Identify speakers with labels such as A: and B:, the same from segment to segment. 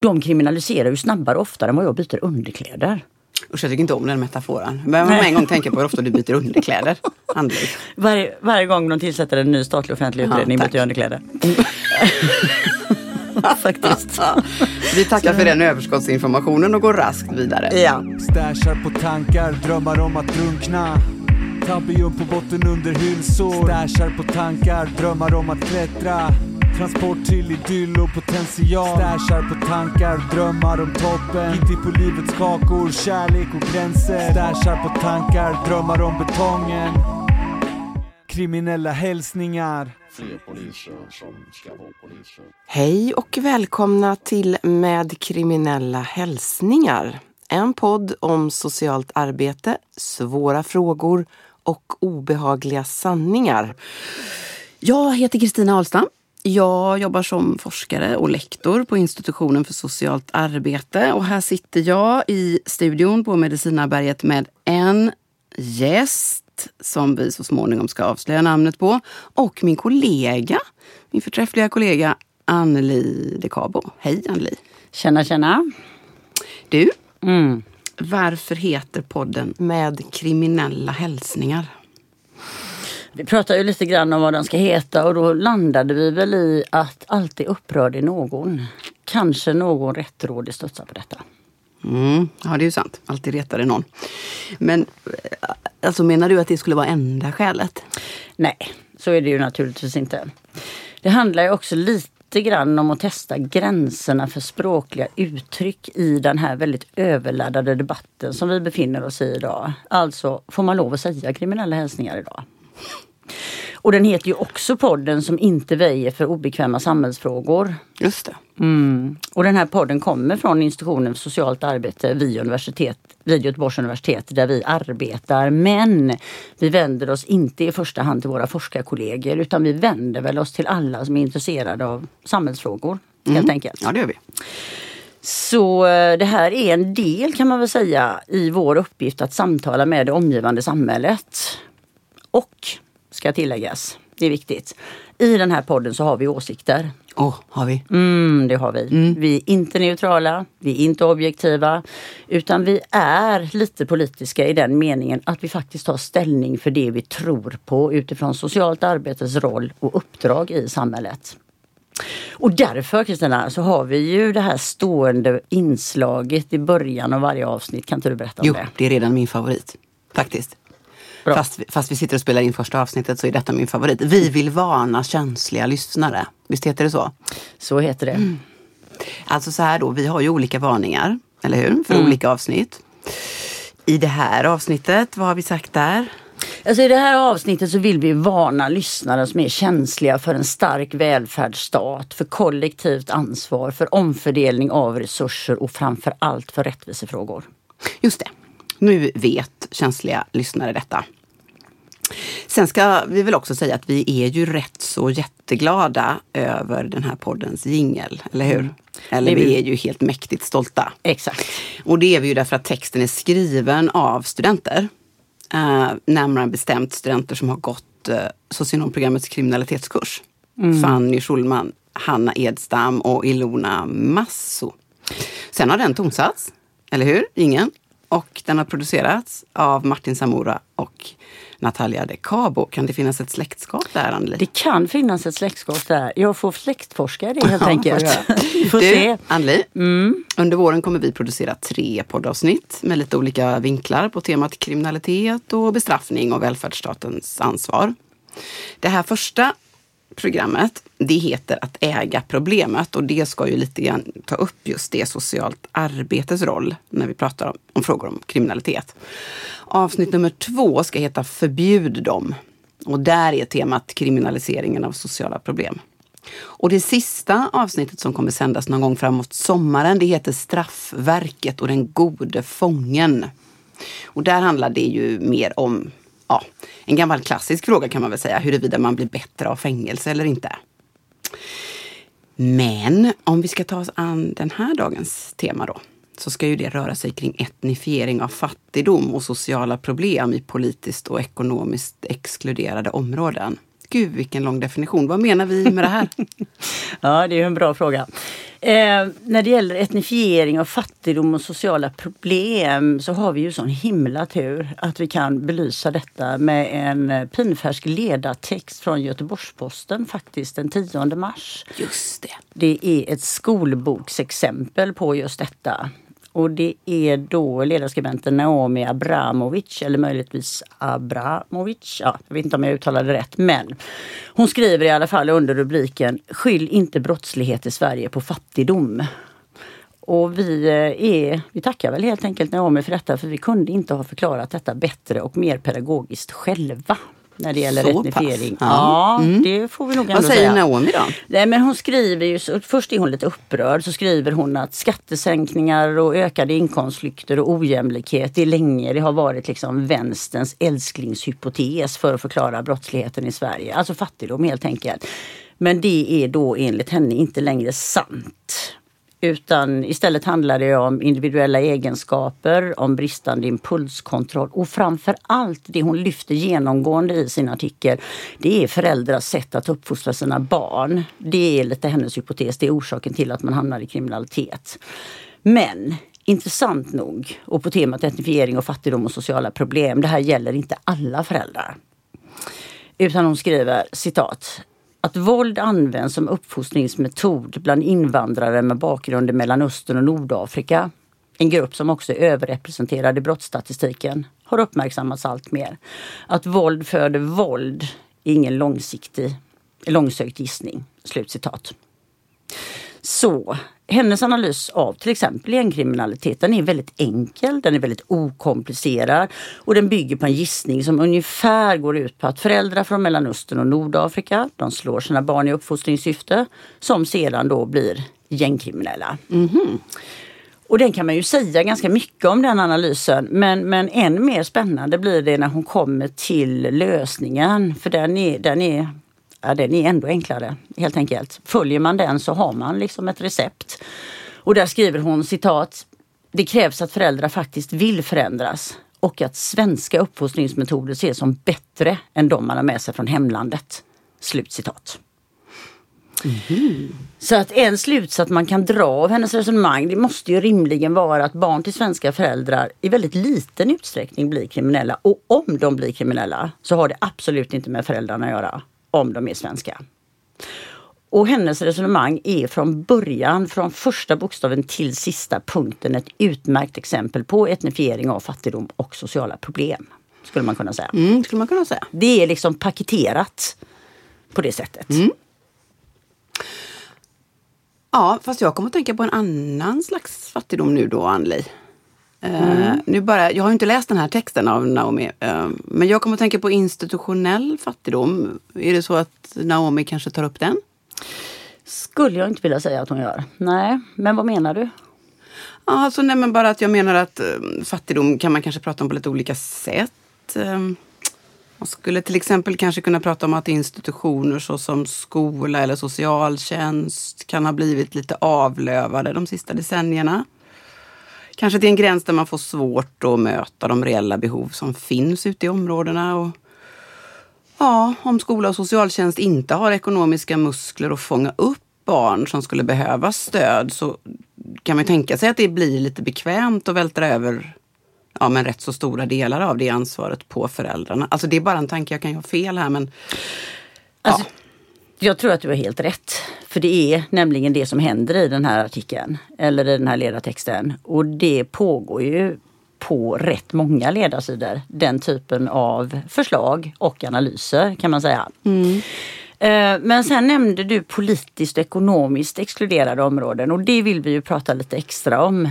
A: de kriminaliserar ju snabbare och oftare än vad jag byter underkläder.
B: Usch, jag tycker inte om den metaforen. Men man en gång tänka på hur ofta du byter underkläder.
A: Varje, varje gång de tillsätter en ny statlig offentlig utredning
B: Ja,
A: byter jag underkläder. Faktiskt.
B: Vi tackar för den överskottsinformationen och går raskt vidare.
A: Ja.
C: Stashar på tankar, drömmar om att drunkna Tabbium på botten under hylsor Stashar på tankar, drömmar om att klättra Transport till idyll och potential Stashar på tankar, drömmar om toppen Gitti på livets kakor, kärlek och gränser Stashar på tankar, drömmar om betongen Kriminella hälsningar
D: fler poliser som ska vara poliser.
B: Hej och välkomna till Med kriminella hälsningar. En podd om socialt arbete, svåra frågor och obehagliga sanningar. Jag heter Kristina Ahlstam. Jag jobbar som forskare och lektor på institutionen för socialt arbete och här sitter jag i studion på Medicinarberget med en gäst som vi så småningom ska avslöja namnet på och min kollega, min förträffliga kollega Anneli de Cabo. Hej Anneli!
A: Tjena, tjena.
B: Du,
A: Mm.
B: varför heter podden Med kriminella hälsningar?
A: Vi pratade ju lite grann om vad den ska heta och då landade vi väl i att alltid upprörd i någon. Kanske någon rättrådig studsar på detta.
B: Mm, ja, det är ju sant. Alltid retar det någon. Men eh, alltså, menar du att det skulle vara enda skälet?
A: Nej, så är det ju naturligtvis inte. Det handlar ju också lite grann om att testa gränserna för språkliga uttryck i den här väldigt överladdade debatten som vi befinner oss i idag. Alltså, får man lov att säga kriminella hälsningar idag? Och den heter ju också podden som inte väjer för obekväma samhällsfrågor.
B: Just det.
A: Mm. Och den här podden kommer från institutionen för socialt arbete vid, universitet, vid Göteborgs universitet där vi arbetar. Men vi vänder oss inte i första hand till våra forskarkollegor utan vi vänder väl oss till alla som är intresserade av samhällsfrågor. Helt enkelt.
B: Ja, det gör vi.
A: Så eh, det här är en del kan man väl säga i vår uppgift att samtala med det omgivande samhället. Och, ska tilläggas, det är viktigt. I den här podden så har vi åsikter.
B: Åh, har vi?
A: Mm, det har vi. Vi är inte neutrala, vi är inte objektiva. Utan vi är lite politiska i den meningen att vi faktiskt tar ställning för det vi tror på utifrån socialt arbetes roll och uppdrag i samhället. Och därför Kristina så har vi ju det här stående inslaget i början av varje avsnitt. Kan inte du berätta om
B: Jo,
A: det?
B: det är redan min favorit. Faktiskt. Fast, vi- fast vi sitter och spelar in första avsnittet så är detta min favorit. Vi vill varna känsliga lyssnare. Visst heter det så?
A: Så heter det.
B: Alltså så här då, vi har ju olika varningar, eller hur? För
A: Mm.
B: olika avsnitt. I det här avsnittet, vad har vi sagt där?
A: Alltså I det här avsnittet så vill vi varna lyssnare som är känsliga för en stark välfärdsstat, för kollektivt ansvar, för omfördelning av resurser och framför allt för rättvisefrågor.
B: Just det. Nu vet känsliga lyssnare detta. Sen ska vi väl också säga att vi är ju rätt så jätteglada över den här poddens jingel, eller hur? Eller
A: Det är
B: vi är ju helt mäktigt stolta.
A: Exakt.
B: Och det är vi ju därför att texten är skriven av studenter. Eh, närmare bestämt studenter som har gått eh, socionomprogrammets kriminalitetskurs. Fanny Schulman, Hanna Edstam och Ilona Masso. Sen har den tonsats, eller hur? Ingen. Och den har producerats av Martin Samora och Natalia de Cabo. Kan det finnas ett släktskap där, Anneli?
A: Det kan finnas ett släktskap där. Jag får släktforska det helt
B: Ja,
A: enkelt.
B: får du. Anneli, under våren kommer vi producera tre poddavsnitt med lite olika vinklar på temat kriminalitet och bestraffning och välfärdsstatens ansvar. Det här första programmet, det heter Att äga problemet och det ska ju lite grann ta upp just det socialt arbetes roll när vi pratar om, om frågor om kriminalitet. Avsnitt nummer två ska heta Förbjud dem. Och där är temat kriminaliseringen av sociala problem. Och det sista avsnittet som kommer sändas någon gång framåt sommaren, det heter Straffverket och den gode fången. Och där handlar det ju mer om ja, en gammal klassisk fråga kan man väl säga, huruvida man blir bättre av fängelse eller inte. Men om vi ska ta oss an den här dagens tema då, så ska ju det röra sig kring etnifiering av fattigdom och sociala problem i politiskt och ekonomiskt exkluderade områden. Gud vilken lång definition. Vad menar vi med det här?
A: Ja, det är en bra fråga. Eh, när det gäller etnifiering av fattigdom och sociala problem så har vi ju sån himla tur att vi kan belysa detta med en eh, pinfärsk ledartext från Göteborgs-Posten faktiskt den 10 mars.
B: Just det.
A: Det är ett skolboksexempel på just detta. Och det är då ledarskribenten Naomi Abramovic, eller möjligtvis Abramovic, ja, jag vet inte om jag uttalade det rätt, men hon skriver i alla fall under rubriken Skyll inte brottslighet i Sverige på fattigdom. Och vi, eh, är, vi tackar väl helt enkelt Naomi för detta för vi kunde inte ha förklarat detta bättre och mer pedagogiskt själva när det gäller
B: Så
A: etnifiering.
B: pass. Ja.
A: Ja, det får vi nog ändå
B: Vad säger
A: säga.
B: Naomi då?
A: Nej men hon skriver ju, först är hon lite upprörd, så skriver hon att skattesänkningar och ökade inkomstflykter och ojämlikhet är länge, det har varit liksom vänsterns älsklingshypotes för att förklara brottsligheten i Sverige. Alltså fattigdom helt enkelt. Men det är då enligt henne inte längre sant. Utan istället handlar det om individuella egenskaper, om bristande impulskontroll och framför allt det hon lyfter genomgående i sin artikel, det är föräldrars sätt att uppfostra sina barn. Det är lite hennes hypotes, det är orsaken till att man hamnar i kriminalitet. Men intressant nog, och på temat etnifiering och fattigdom och sociala problem, det här gäller inte alla föräldrar. Utan hon skriver citat. Att våld används som uppfostringsmetod bland invandrare med bakgrund i Mellanöstern och Nordafrika, en grupp som också är överrepresenterad i brottsstatistiken, har uppmärksammats allt mer. Att våld föder våld är ingen långsiktig, långsökt gissning. Slutcitat. Så hennes analys av till exempel gängkriminalitet den är väldigt enkel, den är väldigt okomplicerad och den bygger på en gissning som ungefär går ut på att föräldrar från Mellanöstern och Nordafrika, de slår sina barn i uppfostringssyfte som sedan då blir gängkriminella. Och den kan man ju säga ganska mycket om den analysen men, men än mer spännande blir det när hon kommer till lösningen för den är, den är ja, den är ändå enklare helt enkelt. Följer man den så har man liksom ett recept. Och där skriver hon citat. Det krävs att föräldrar faktiskt vill förändras och att svenska uppfostringsmetoder ses som bättre än de man har med sig från hemlandet. Slutcitat. Så att en slutsats man kan dra av hennes resonemang det måste ju rimligen vara att barn till svenska föräldrar i väldigt liten utsträckning blir kriminella. Och om de blir kriminella så har det absolut inte med föräldrarna att göra om de är svenska. Och hennes resonemang är från början, från första bokstaven till sista punkten ett utmärkt exempel på etnifiering av fattigdom och sociala problem. Skulle man kunna säga.
B: Mm, skulle man kunna säga.
A: Det är liksom paketerat på det sättet.
B: Ja, fast jag kommer att tänka på en annan slags fattigdom nu då, Anneli. Eh, nu bara, jag har inte läst den här texten av Naomi, eh, men jag kommer att tänka på institutionell fattigdom. Är det så att Naomi kanske tar upp den?
A: Skulle jag inte vilja säga att hon gör. Nej, men vad menar du?
B: Alltså, nej, men bara att jag menar att eh, fattigdom kan man kanske prata om på lite olika sätt. Man skulle till exempel kanske kunna prata om att institutioner såsom skola eller socialtjänst kan ha blivit lite avlövade de sista decennierna. Kanske till en gräns där man får svårt att möta de reella behov som finns ute i områdena. Och, ja, om skola och socialtjänst inte har ekonomiska muskler att fånga upp barn som skulle behöva stöd så kan man tänka sig att det blir lite bekvämt att vältra över ja, men rätt så stora delar av det ansvaret på föräldrarna. Alltså det är bara en tanke, jag kan ju ha fel här men
A: Alltså, Jag tror att du har helt rätt. För det är nämligen det som händer i den här artikeln. Eller i den här ledartexten. Och det pågår ju på rätt många ledarsidor. Den typen av förslag och analyser kan man säga. Eh, Men sen nämnde du politiskt och ekonomiskt exkluderade områden och det vill vi ju prata lite extra om.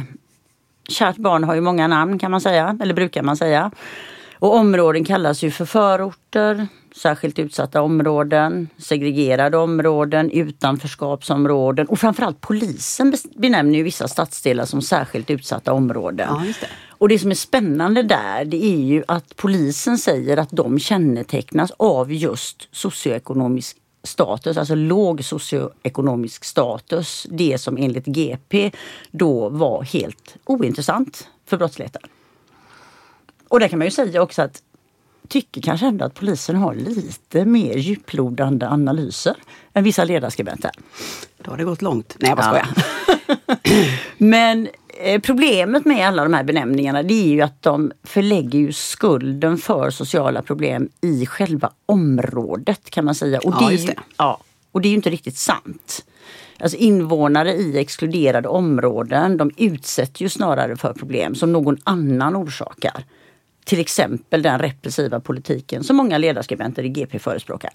A: Kärt barn har ju många namn kan man säga, eller brukar man säga. Och områden kallas ju för förorter, särskilt utsatta områden, segregerade områden, utanförskapsområden och framförallt polisen benämner ju vissa stadsdelar som särskilt utsatta områden.
B: Ja, det.
A: Och det som är spännande där det är ju att polisen säger att de kännetecknas av just socioekonomisk status, alltså låg socioekonomisk status. Det som enligt GP då var helt ointressant för brottsligheten. Och där kan man ju säga också att tycker kanske ändå att polisen har lite mer djuplodande analyser än vissa ledarskribenter.
B: Då har det gått långt. Nej, jag bara
A: Ja.
B: skojar.
A: Men eh, problemet med alla de här benämningarna det är ju att de förlägger ju skulden för sociala problem i själva området kan man säga. Och
B: Ja,
A: det är
B: just
A: ju,
B: det.
A: Ja, och det är ju inte riktigt sant. Alltså invånare i exkluderade områden de utsätter ju snarare för problem som någon annan orsakar. Till exempel den repressiva politiken som många ledarskribenter i GP förespråkar.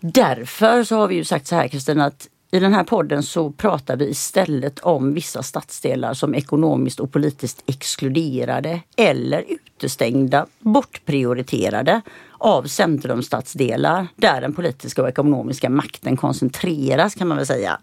A: Därför så har vi ju sagt så här Kristina att i den här podden så pratar vi istället om vissa stadsdelar som ekonomiskt och politiskt exkluderade eller utestängda, bortprioriterade av centrumstadsdelar där den politiska och ekonomiska makten koncentreras kan man väl säga.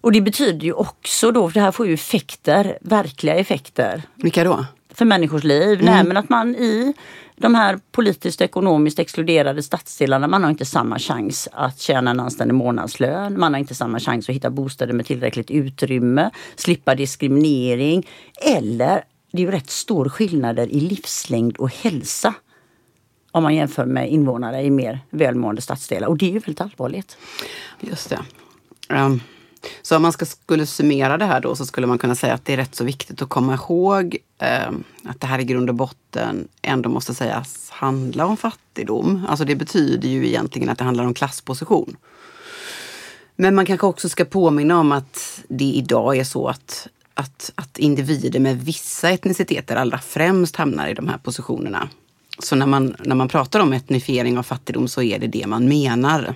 A: Och det betyder ju också då, för det här får ju effekter, verkliga effekter
B: Vilka då?
A: För människors liv. Nej, men att man i de här politiskt och ekonomiskt exkluderade stadsdelarna, man har inte samma chans att tjäna en anständig månadslön. Man har inte samma chans att hitta bostäder med tillräckligt utrymme, slippa diskriminering. Eller, det är ju rätt stor skillnader i livslängd och hälsa om man jämför med invånare i mer välmående stadsdelar. Och det är ju väldigt allvarligt.
B: Just det. Ehm, så om man ska, skulle summera det här då så skulle man kunna säga att det är rätt så viktigt att komma ihåg eh, att det här i grund och botten ändå måste sägas handla om fattigdom. Alltså det betyder ju egentligen att det handlar om klassposition. Men man kanske också ska påminna om att det idag är så att, att, att individer med vissa etniciteter allra främst hamnar i de här positionerna. Så när man, när man pratar om etnifiering av fattigdom så är det det man menar.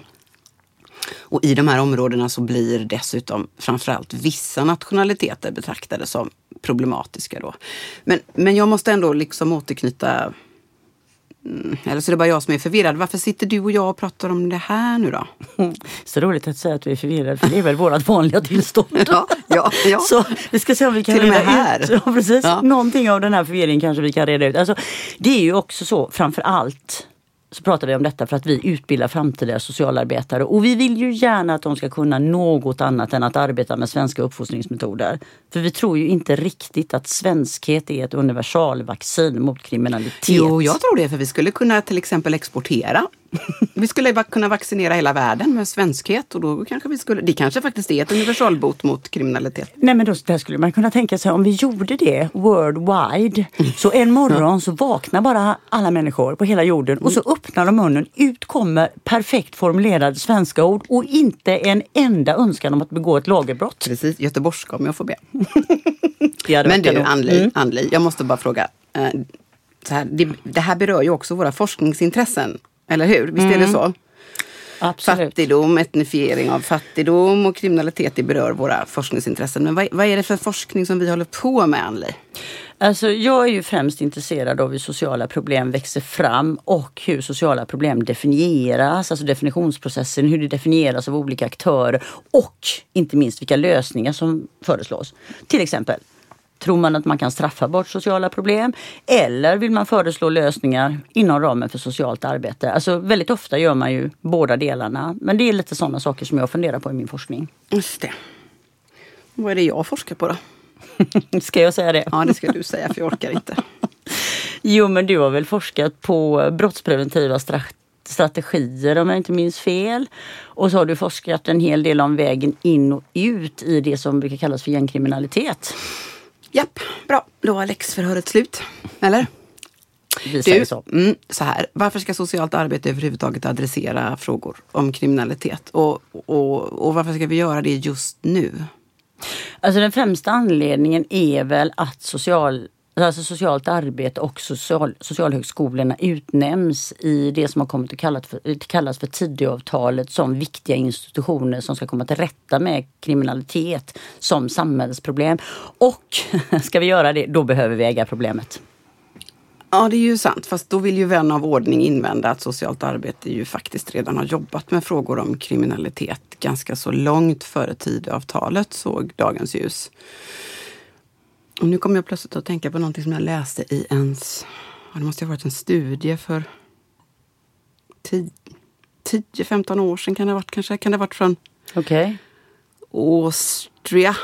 B: Och i de här områdena så blir dessutom framförallt vissa nationaliteter betraktade som problematiska. Då. Men, men jag måste ändå liksom återknyta Mm, Eller så är det bara jag som är förvirrad. Varför sitter du och jag och pratar om det här nu då?
A: Så roligt att säga att vi är förvirrade för det är väl vårt vanliga tillstånd.
B: Ja, ja, ja.
A: Så vi ska se om vi kan
B: Till
A: reda
B: här.
A: ut. Ja, precis.
B: Ja.
A: Någonting av den här förvirringen kanske vi kan reda ut. Alltså, det är ju också så framför allt så pratar vi om detta för att vi utbildar framtida socialarbetare och vi vill ju gärna att de ska kunna något annat än att arbeta med svenska uppfostringsmetoder. För vi tror ju inte riktigt att svenskhet är ett universalvaccin mot kriminalitet.
B: Jo, jag tror det. För vi skulle kunna till exempel exportera. Vi skulle kunna vaccinera hela världen med svenskhet och då kanske vi skulle... Det kanske faktiskt är ett universalbot mot kriminalitet.
A: Nej men då där skulle man kunna tänka sig om vi gjorde det worldwide. Så en morgon så vaknar bara alla människor på hela jorden och så öppnar de munnen. Ut kommer perfekt formulerade svenska ord och inte en enda önskan om att begå ett lagerbrott.
B: Precis, göteborgska om jag får be. Men du. Anneli,
A: Mm.
B: Jag måste bara fråga. eh, Så här, det, det här berör ju också våra forskningsintressen, eller hur? Visst är det
A: Mm.
B: så?
A: Absolut.
B: Fattigdom, etnifiering av fattigdom och kriminalitet, det berör våra forskningsintressen. Men vad, vad är det för forskning som vi håller på med, Anneli?
A: Alltså, jag är ju främst intresserad av hur sociala problem växer fram och hur sociala problem definieras, alltså definitionsprocessen, hur det definieras av olika aktörer och inte minst vilka lösningar som föreslås. Till exempel, tror man att man kan straffa bort sociala problem eller vill man föreslå lösningar inom ramen för socialt arbete? Alltså väldigt ofta gör man ju båda delarna, men det är lite sådana saker som jag funderar på i min forskning.
B: Just det. Vad är det jag forskar på då?
A: Ska jag säga det?
B: Ja, det ska du säga för jag orkar inte.
A: Jo, men du har väl forskat på brottspreventiva stra- strategier om jag inte minns fel. Och så har du forskat en hel del om vägen in och ut i det som brukar kallas för gängkriminalitet.
B: Japp, bra. Då var läxförhöret slut. Eller?
A: Vi säger
B: Du,
A: så.
B: mm, så här. Varför ska socialt arbete överhuvudtaget adressera frågor om kriminalitet? Och, och, och varför ska vi göra det just nu?
A: Alltså den främsta anledningen är väl att social, alltså socialt arbete och social, socialhögskolorna utnämns i det som har kommit att kallas för, eh, kallas för Tidöavtalet som viktiga institutioner som ska komma till rätta med kriminalitet som samhällsproblem. Och ska vi göra det, då behöver vi äga problemet.
B: Ja, det är ju sant. Fast då vill ju vän av ordning invända att socialt arbete ju faktiskt redan har jobbat med frågor om kriminalitet ganska så långt före Tidöavtalet såg dagens ljus. Och nu kommer jag plötsligt att tänka på någonting som jag läste i ens... Det måste ha varit en studie för 10-15 år sedan kan det ha varit kanske. Kan det ha varit från
A: Okej.
B: Austria.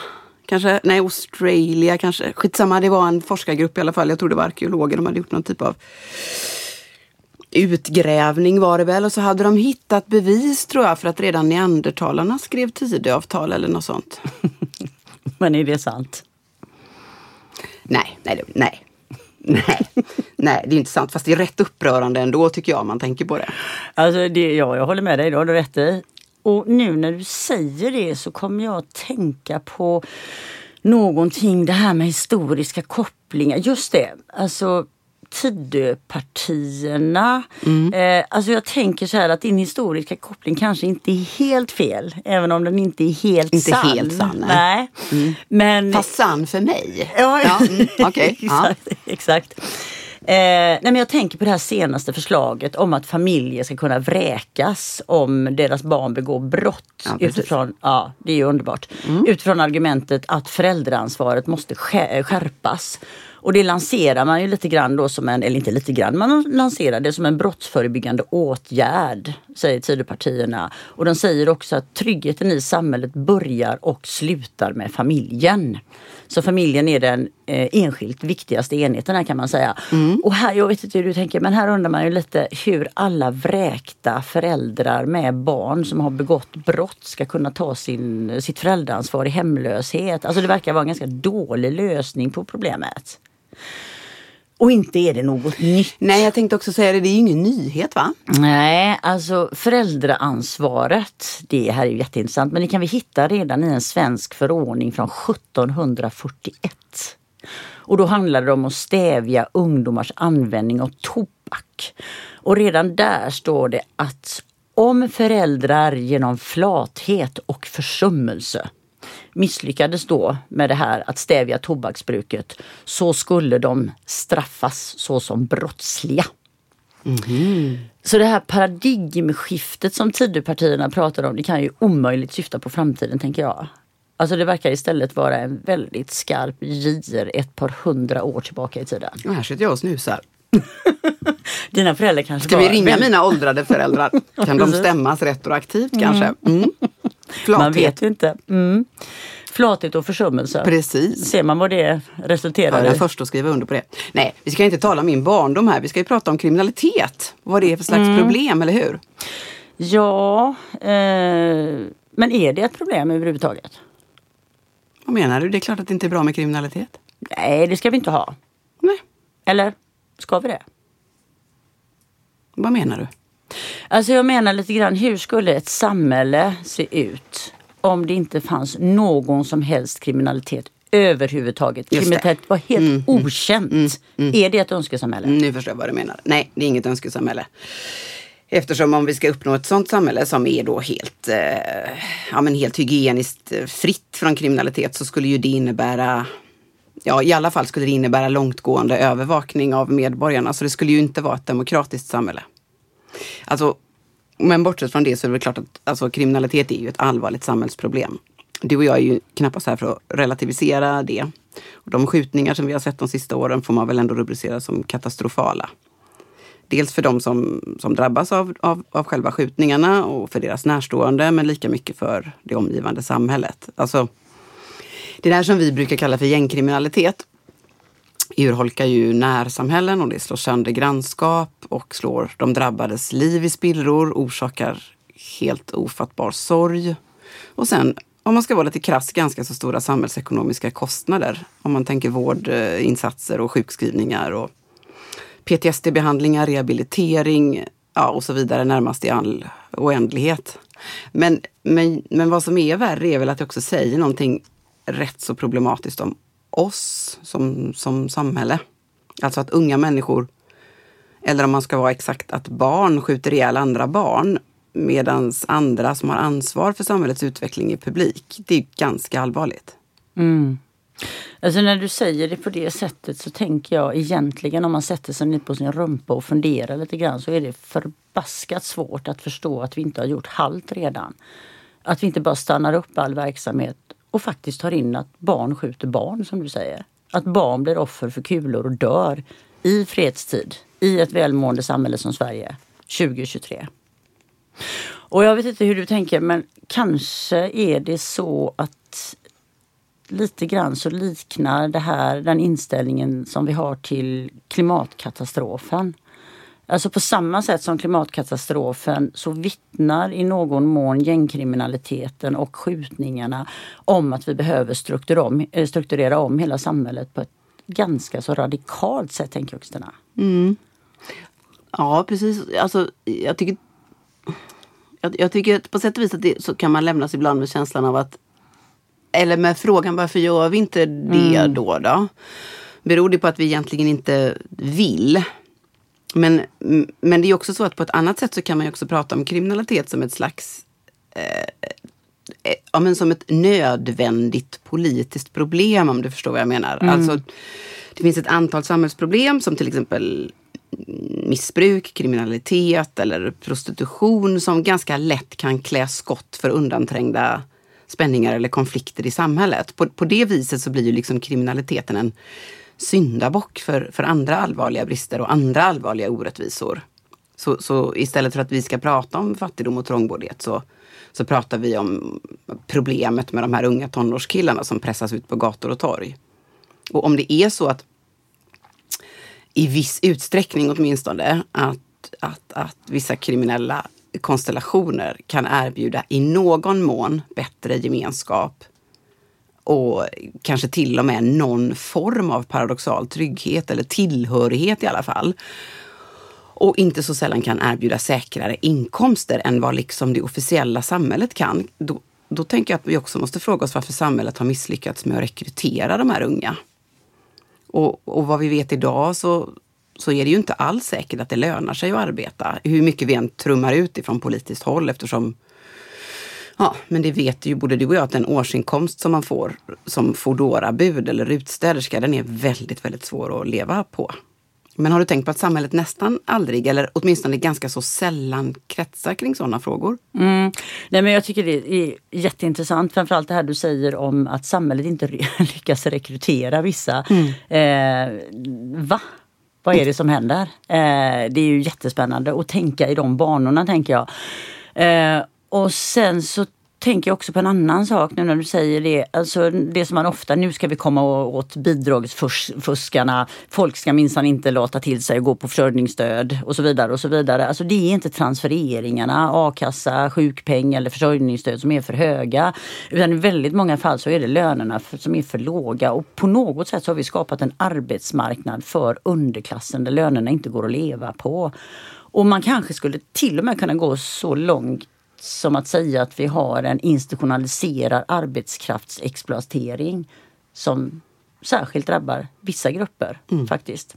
B: Kanske, nej, Australia kanske. Skitsamma, det var en forskargrupp i alla fall. Jag tror det var arkeologer. De hade gjort någon typ av utgrävning var det väl och så hade de hittat bevis tror jag för att redan neandertalarna skrev Tidöavtal eller något sånt.
A: Men är det sant?
B: Nej, nej, nej. Nej, nej, det är inte sant. Fast det är rätt upprörande ändå tycker jag om man tänker på det.
A: Alltså det, ja, jag håller med dig, det har du rätt i. Och nu när du säger det så kommer jag att tänka på någonting, det här med historiska kopplingar. Just det, alltså Tidöpartierna. Eh, alltså jag tänker så här att din historiska koppling kanske inte är helt fel. Även om den inte är helt
B: Inte
A: sann.
B: helt sann, nej.
A: nej. Men
B: Fast sann för mig.
A: Ja,
B: Ja, mm. Ja.
A: exakt. exakt. Eh, nej men jag tänker på det här senaste förslaget om att familjer ska kunna vräkas om deras barn begår brott.
B: Ja,
A: utifrån, ja, det är ju underbart. Utifrån argumentet att föräldraansvaret måste skär- skärpas. Och det lanserar man ju lite grann då som en, eller inte lite grann, man lanserar det som en brottsförebyggande åtgärd, säger Tidöpartierna. Och de säger också att tryggheten i samhället börjar och slutar med familjen. Så familjen är den eh, enskilt viktigaste enheten här kan man säga. Och här, jag vet inte hur du tänker, men här undrar man ju lite hur alla vräkta föräldrar med barn som har begått brott ska kunna ta sin, sitt föräldraansvar i hemlöshet. Alltså det verkar vara en ganska dålig lösning på problemet. Och inte är det något nytt.
B: Nej, jag tänkte också säga det, det är ju ingen nyhet va?
A: Nej, alltså föräldraansvaret, det här är ju jätteintressant, men det kan vi hitta redan i en svensk förordning från 1741. Och då handlar det om att stävja ungdomars användning av tobak. Och redan där står det att om föräldrar genom flathet och försummelse misslyckades då med det här att stävja tobaksbruket så skulle de straffas såsom brottsliga. Så det här paradigmskiftet som Tidöpartierna pratar om, det kan ju omöjligt syfta på framtiden tänker jag. Alltså det verkar istället vara en väldigt skarp gir ett par hundra år tillbaka i tiden.
B: Och här sitter jag och snusar.
A: Dina föräldrar kanske
B: Ska vi
A: var
B: ringa mina åldrade föräldrar? Kan de stämmas retroaktivt kanske? Mm. Flathet.
A: Man vet ju inte. Mm. Flathet och försummelse.
B: Precis.
A: Ser man vad det
B: Jag
A: resulterar
B: är
A: i?
B: den första att skriva under på det. Nej, vi ska inte tala om min barndom här. Vi ska ju prata om kriminalitet. Vad det är för slags
A: Mm.
B: problem, eller hur?
A: Ja, eh, men är det ett problem överhuvudtaget?
B: Vad menar du? Det är klart att det inte är bra med kriminalitet.
A: Nej, det ska vi inte ha.
B: Nej,
A: Eller ska vi det?
B: vad menar du?
A: Alltså jag menar lite grann, hur skulle ett samhälle se ut om det inte fanns någon som helst kriminalitet överhuvudtaget? Kriminalitet var helt okänt. Är det ett önskesamhälle?
B: Nu förstår jag vad du menar. Nej, det är inget önskesamhälle. Eftersom om vi ska uppnå ett sådant samhälle som är då helt, eh, ja, men helt hygieniskt eh, fritt från kriminalitet så skulle ju det innebära Ja, i alla fall skulle det innebära långtgående övervakning av medborgarna. Så det skulle ju inte vara ett demokratiskt samhälle. Alltså, men bortsett från det så är det väl klart att alltså, kriminalitet är ju ett allvarligt samhällsproblem. Du och jag är ju knappast här för att relativisera det. Och de skjutningar som vi har sett de sista åren får man väl ändå rubricera som katastrofala. Dels för de som, som drabbas av, av, av själva skjutningarna och för deras närstående, men lika mycket för det omgivande samhället. Alltså, det där som vi brukar kalla för gängkriminalitet urholkar ju närsamhällen och det slår sönder grannskap och slår de drabbades liv i spillror, orsakar helt ofattbar sorg. Och sen, om man ska vara lite krass, ganska så stora samhällsekonomiska kostnader. Om man tänker vårdinsatser och sjukskrivningar och PTSD-behandlingar, rehabilitering ja, och så vidare närmast i all oändlighet. Men, men, men vad som är värre är väl att det också säger någonting rätt så problematiskt om oss som, som samhälle. Alltså att unga människor, eller om man ska vara exakt att barn skjuter ihjäl andra barn medan andra som har ansvar för samhällets utveckling är publik. Det är ganska allvarligt. Mm.
A: Alltså när du säger det på det sättet så tänker jag egentligen om man sätter sig ner på sin rumpa och funderar lite grann så är det förbaskat svårt att förstå att vi inte har gjort halt redan. Att vi inte bara stannar upp all verksamhet och faktiskt tar in att barn skjuter barn som du säger. Att barn blir offer för kulor och dör i fredstid i ett välmående samhälle som Sverige 2023. Och jag vet inte hur du tänker men kanske är det så att lite grann så liknar det här den inställningen som vi har till klimatkatastrofen. Alltså på samma sätt som klimatkatastrofen så vittnar i någon mån gängkriminaliteten och skjutningarna om att vi behöver strukturera om, eh, strukturera om hela samhället på ett ganska så radikalt sätt, tänker jag Kristina.
B: Ja, precis. Alltså, jag tycker, jag, jag tycker på sätt och vis att det, så kan man lämnas ibland med känslan av att eller med frågan varför gör vi inte det då? då? Beror det på att vi egentligen inte vill? Men, men det är också så att på ett annat sätt så kan man också prata om kriminalitet som ett slags eh, ja, men som ett nödvändigt politiskt problem om du förstår vad jag menar. Alltså, det finns ett antal samhällsproblem som till exempel missbruk, kriminalitet eller prostitution som ganska lätt kan klä skott för undanträngda spänningar eller konflikter i samhället. På, på det viset så blir ju liksom kriminaliteten en syndabock för, för andra allvarliga brister och andra allvarliga orättvisor. Så, så istället för att vi ska prata om fattigdom och trångboddhet så, så pratar vi om problemet med de här unga tonårskillarna som pressas ut på gator och torg. Och om det är så att i viss utsträckning åtminstone att, att, att vissa kriminella konstellationer kan erbjuda i någon mån bättre gemenskap och kanske till och med någon form av paradoxal trygghet eller tillhörighet i alla fall. Och inte så sällan kan erbjuda säkrare inkomster än vad liksom det officiella samhället kan. Då, då tänker jag att vi också måste fråga oss varför samhället har misslyckats med att rekrytera de här unga. Och, och vad vi vet idag så, så är det ju inte alls säkert att det lönar sig att arbeta. Hur mycket vi än trummar ut ifrån politiskt håll eftersom Ja, men det vet ju både du och jag att den årsinkomst som man får som Foodora-bud eller utstäderska, den är väldigt, väldigt svår att leva på. Men har du tänkt på att samhället nästan aldrig, eller åtminstone ganska så sällan kretsar kring sådana frågor?
A: Mm. Nej, men jag tycker det är jätteintressant, framförallt det här du säger om att samhället inte lyckas rekrytera vissa. Eh, va? Vad är det som händer? Eh, det är ju jättespännande att tänka i de banorna tänker jag. Eh, och sen så tänker jag också på en annan sak nu när du säger det. Alltså det som man ofta, nu ska vi komma åt bidragsfuskarna. Folk ska minsann inte låta till sig och gå på försörjningsstöd och så vidare och så vidare. Alltså det är inte transfereringarna, a-kassa, sjukpeng eller försörjningsstöd som är för höga. Utan i väldigt många fall så är det lönerna som är för låga och på något sätt så har vi skapat en arbetsmarknad för underklassen där lönerna inte går att leva på. Och man kanske skulle till och med kunna gå så långt som att säga att vi har en institutionaliserad arbetskraftsexploatering som särskilt drabbar vissa grupper faktiskt.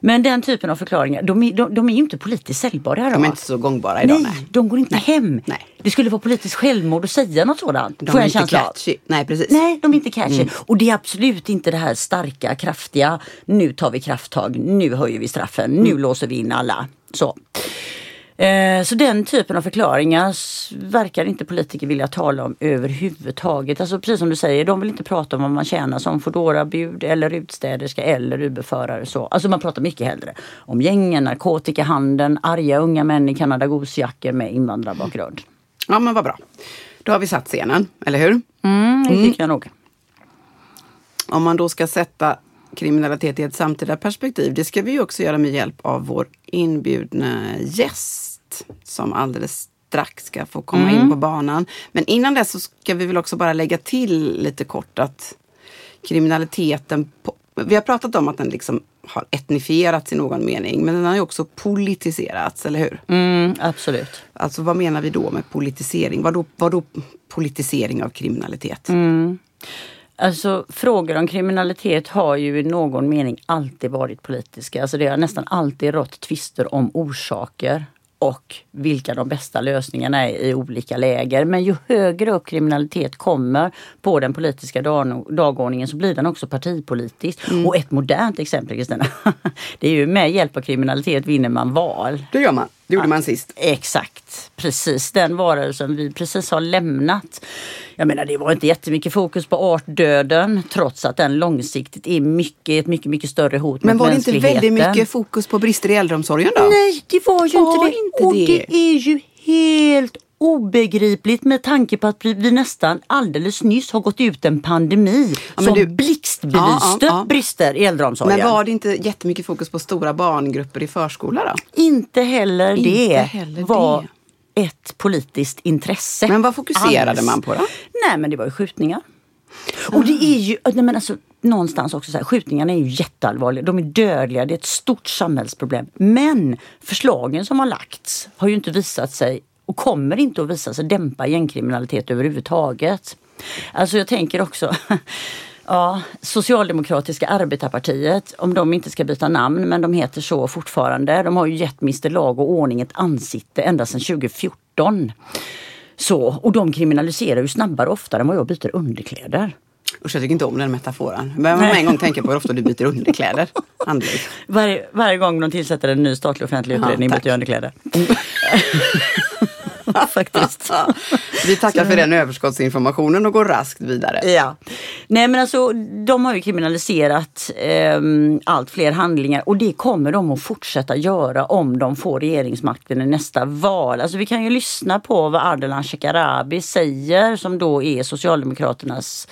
A: Men den typen av förklaringar, de är, de, de är ju inte politiskt säljbara.
B: De är inte så gångbara idag.
A: nej,
B: Nej,
A: de går inte hem.
B: Nej.
A: Det skulle vara politiskt självmord att säga något sådant.
B: de är inte
A: känsla
B: catchy. Nej, precis.
A: Nej, de är inte catchy. Och det är absolut inte det här starka, kraftiga, nu tar vi krafttag, nu höjer vi straffen, nu låser vi in alla. Så. Eh, Så den typen av förklaringar verkar inte politiker vilja tala om överhuvudtaget. Alltså precis som du säger, de vill inte prata om vad man tjänar som Foodora-bud eller utstäderska eller Uberförare. Så. Alltså man pratar mycket hellre om gängen, narkotikahandeln, arga unga män i Canada Goose-jackor med invandrarbakgrund.
B: Ja, men vad bra. Då har vi satt scenen, eller hur?
A: Mm, det tycker jag nog.
B: Om man då ska sätta kriminalitet i ett samtida perspektiv, det ska vi också göra med hjälp av vår inbjudna gäst som alldeles strax ska få komma in på banan. Men innan dess så ska vi väl också bara lägga till lite kort att kriminaliteten, på, vi har pratat om att den liksom har etnifierats i någon mening, men den har ju också politiserats, eller hur?
A: Mm, absolut.
B: Alltså vad menar vi då med politisering? Vad då, vad då politisering av kriminalitet?
A: Alltså frågor om kriminalitet har ju i någon mening alltid varit politiska. Alltså det har nästan alltid rått tvister om orsaker och vilka de bästa lösningarna är i olika läger. Men ju högre upp kriminalitet kommer på den politiska dag- dagordningen så blir den också partipolitisk. Och ett modernt exempel Kristina, det är ju med hjälp av kriminalitet vinner man val.
B: Det gör man. Det gjorde man sist.
A: Exakt, precis den varelsen vi precis har lämnat. Jag menar det var inte jättemycket fokus på artdöden trots att den långsiktigt är mycket, ett mycket, mycket större hot
B: Men
A: mot
B: var det inte väldigt mycket fokus på brister i äldreomsorgen då?
A: Nej, det var ju
B: Var
A: inte det.
B: inte
A: Och
B: det.
A: det är ju helt obegripligt med tanke på att vi, nästan alldeles nyss har gått ut en pandemi
B: men
A: som
B: du-
A: bristbelyste
B: Ja, ja, ja.
A: brister i äldreomsorgen.
B: Men var det inte jättemycket fokus på stora barngrupper i förskola då?
A: Inte heller
B: Inte
A: det
B: heller
A: var ett politiskt intresse.
B: Men vad fokuserade
A: alls.
B: man på då?
A: Nej men det var ju skjutningar. Och det är ju, nej men alltså, någonstans också så här, skjutningarna är ju jätteallvarliga. De är dödliga, det är ett stort samhällsproblem. Men förslagen som har lagts har ju inte visat sig och kommer inte att visa sig dämpa gängkriminalitet överhuvudtaget. Alltså jag tänker också Ja, Socialdemokratiska arbetarpartiet, om de inte ska byta namn, men de heter så fortfarande. De har ju gett Mr Lag och ordning ett ansikte ända sedan 2014. Så, och de kriminaliserar ju snabbare och oftare än vad jag byter underkläder.
B: Usch, jag tycker inte om den metaforen. Men man en gång tänka på hur ofta du byter underkläder.
A: Varje, varje gång de tillsätter en ny statlig offentlig
B: Ja,
A: utredning
B: tack.
A: byter jag underkläder. Faktiskt.
B: Vi tackar för den överskottsinformationen och går raskt vidare.
A: Ja. Nej men alltså de har ju kriminaliserat ehm, allt fler handlingar och det kommer de att fortsätta göra om de får regeringsmakten i nästa val. Alltså vi kan ju lyssna på vad Ardalan Shekarabi säger som då är Socialdemokraternas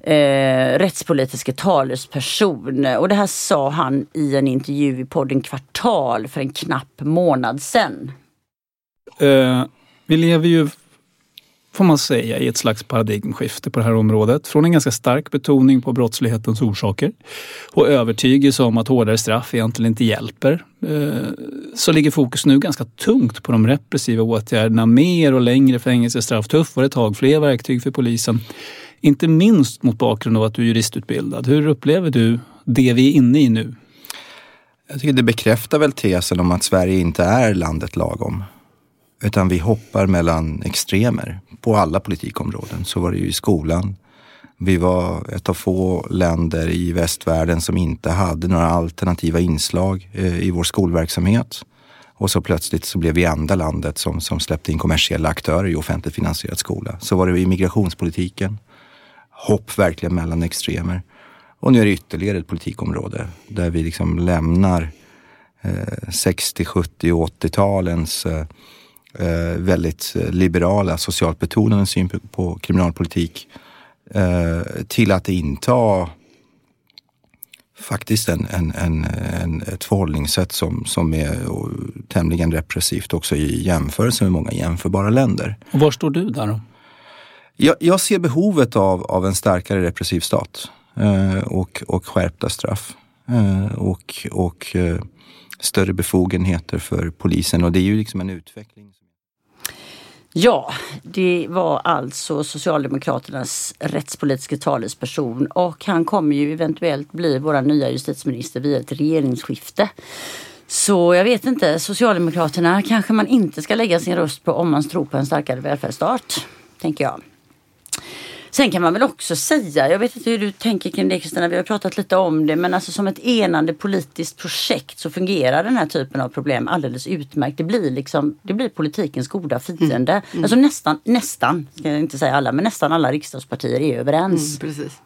A: eh, rättspolitiska talesperson. Och det här sa han i en intervju i podden Kvartal för en knapp månad sedan.
E: Eh, vi lever ju, får man säga, i ett slags paradigmskifte på det här området. Från en ganska stark betoning på brottslighetens orsaker och övertygelse om att hårdare straff egentligen inte hjälper. Eh, så ligger fokus nu ganska tungt på de repressiva åtgärderna. Mer och längre fängelsestraff, tuffare tag, fler verktyg för polisen. Inte minst mot bakgrund av att du är juristutbildad. Hur upplever du det vi är inne i nu?
F: Jag tycker det bekräftar väl tesen om att Sverige inte är landet lagom. Utan vi hoppar mellan extremer på alla politikområden. Så var det ju i skolan. Vi var ett av få länder i västvärlden som inte hade några alternativa inslag eh, i vår skolverksamhet. Och så plötsligt så blev vi enda landet som, som släppte in kommersiella aktörer i offentligt finansierad skola. Så var det i migrationspolitiken. Hopp verkligen mellan extremer. Och nu är det ytterligare ett politikområde där vi liksom lämnar eh, 60, 70 och 80-talens eh, väldigt eh, liberala, socialt betonade syn på, kriminalpolitik eh, till att inta faktiskt en, en, en, en, ett förhållningssätt som, som är eh, tämligen repressivt också i jämförelse med många jämförbara länder.
E: Och var står du där då?
F: Jag, jag ser behovet av, av en starkare repressiv stat eh, och, och skärpta straff. Eh, och och eh, större befogenheter för polisen och det är ju liksom en utveckling.
A: Ja, det var alltså Socialdemokraternas rättspolitiska talesperson och han kommer ju eventuellt bli vår nya justitieminister via ett regeringsskifte. Så jag vet inte, Socialdemokraterna kanske man inte ska lägga sin röst på om man tror på en starkare välfärdsstat, tänker jag. Sen kan man väl också säga, jag vet inte hur du tänker kring det Kristina, vi har pratat lite om det, men alltså som ett enande politiskt projekt så fungerar den här typen av problem alldeles utmärkt. Det blir liksom, det blir politikens goda fiende. Alltså nästan, nästan, ska jag inte säga alla, men nästan alla riksdagspartier är överens.
B: Mm, precis.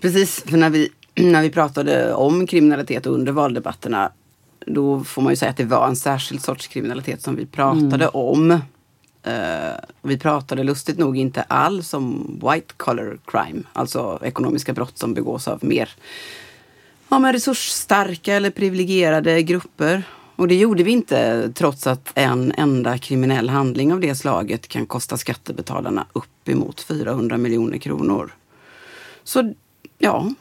B: Precis, för när vi, när vi pratade om kriminalitet under valdebatterna då får man ju säga att det var en särskild sorts kriminalitet som vi pratade om. Uh, vi pratade lustigt nog inte alls om white collar crime, alltså ekonomiska brott som begås av mer ja, men resursstarka eller privilegierade grupper. Och det gjorde vi inte trots att en enda kriminell handling av det slaget kan kosta skattebetalarna uppemot 400 miljoner kronor. Så ja,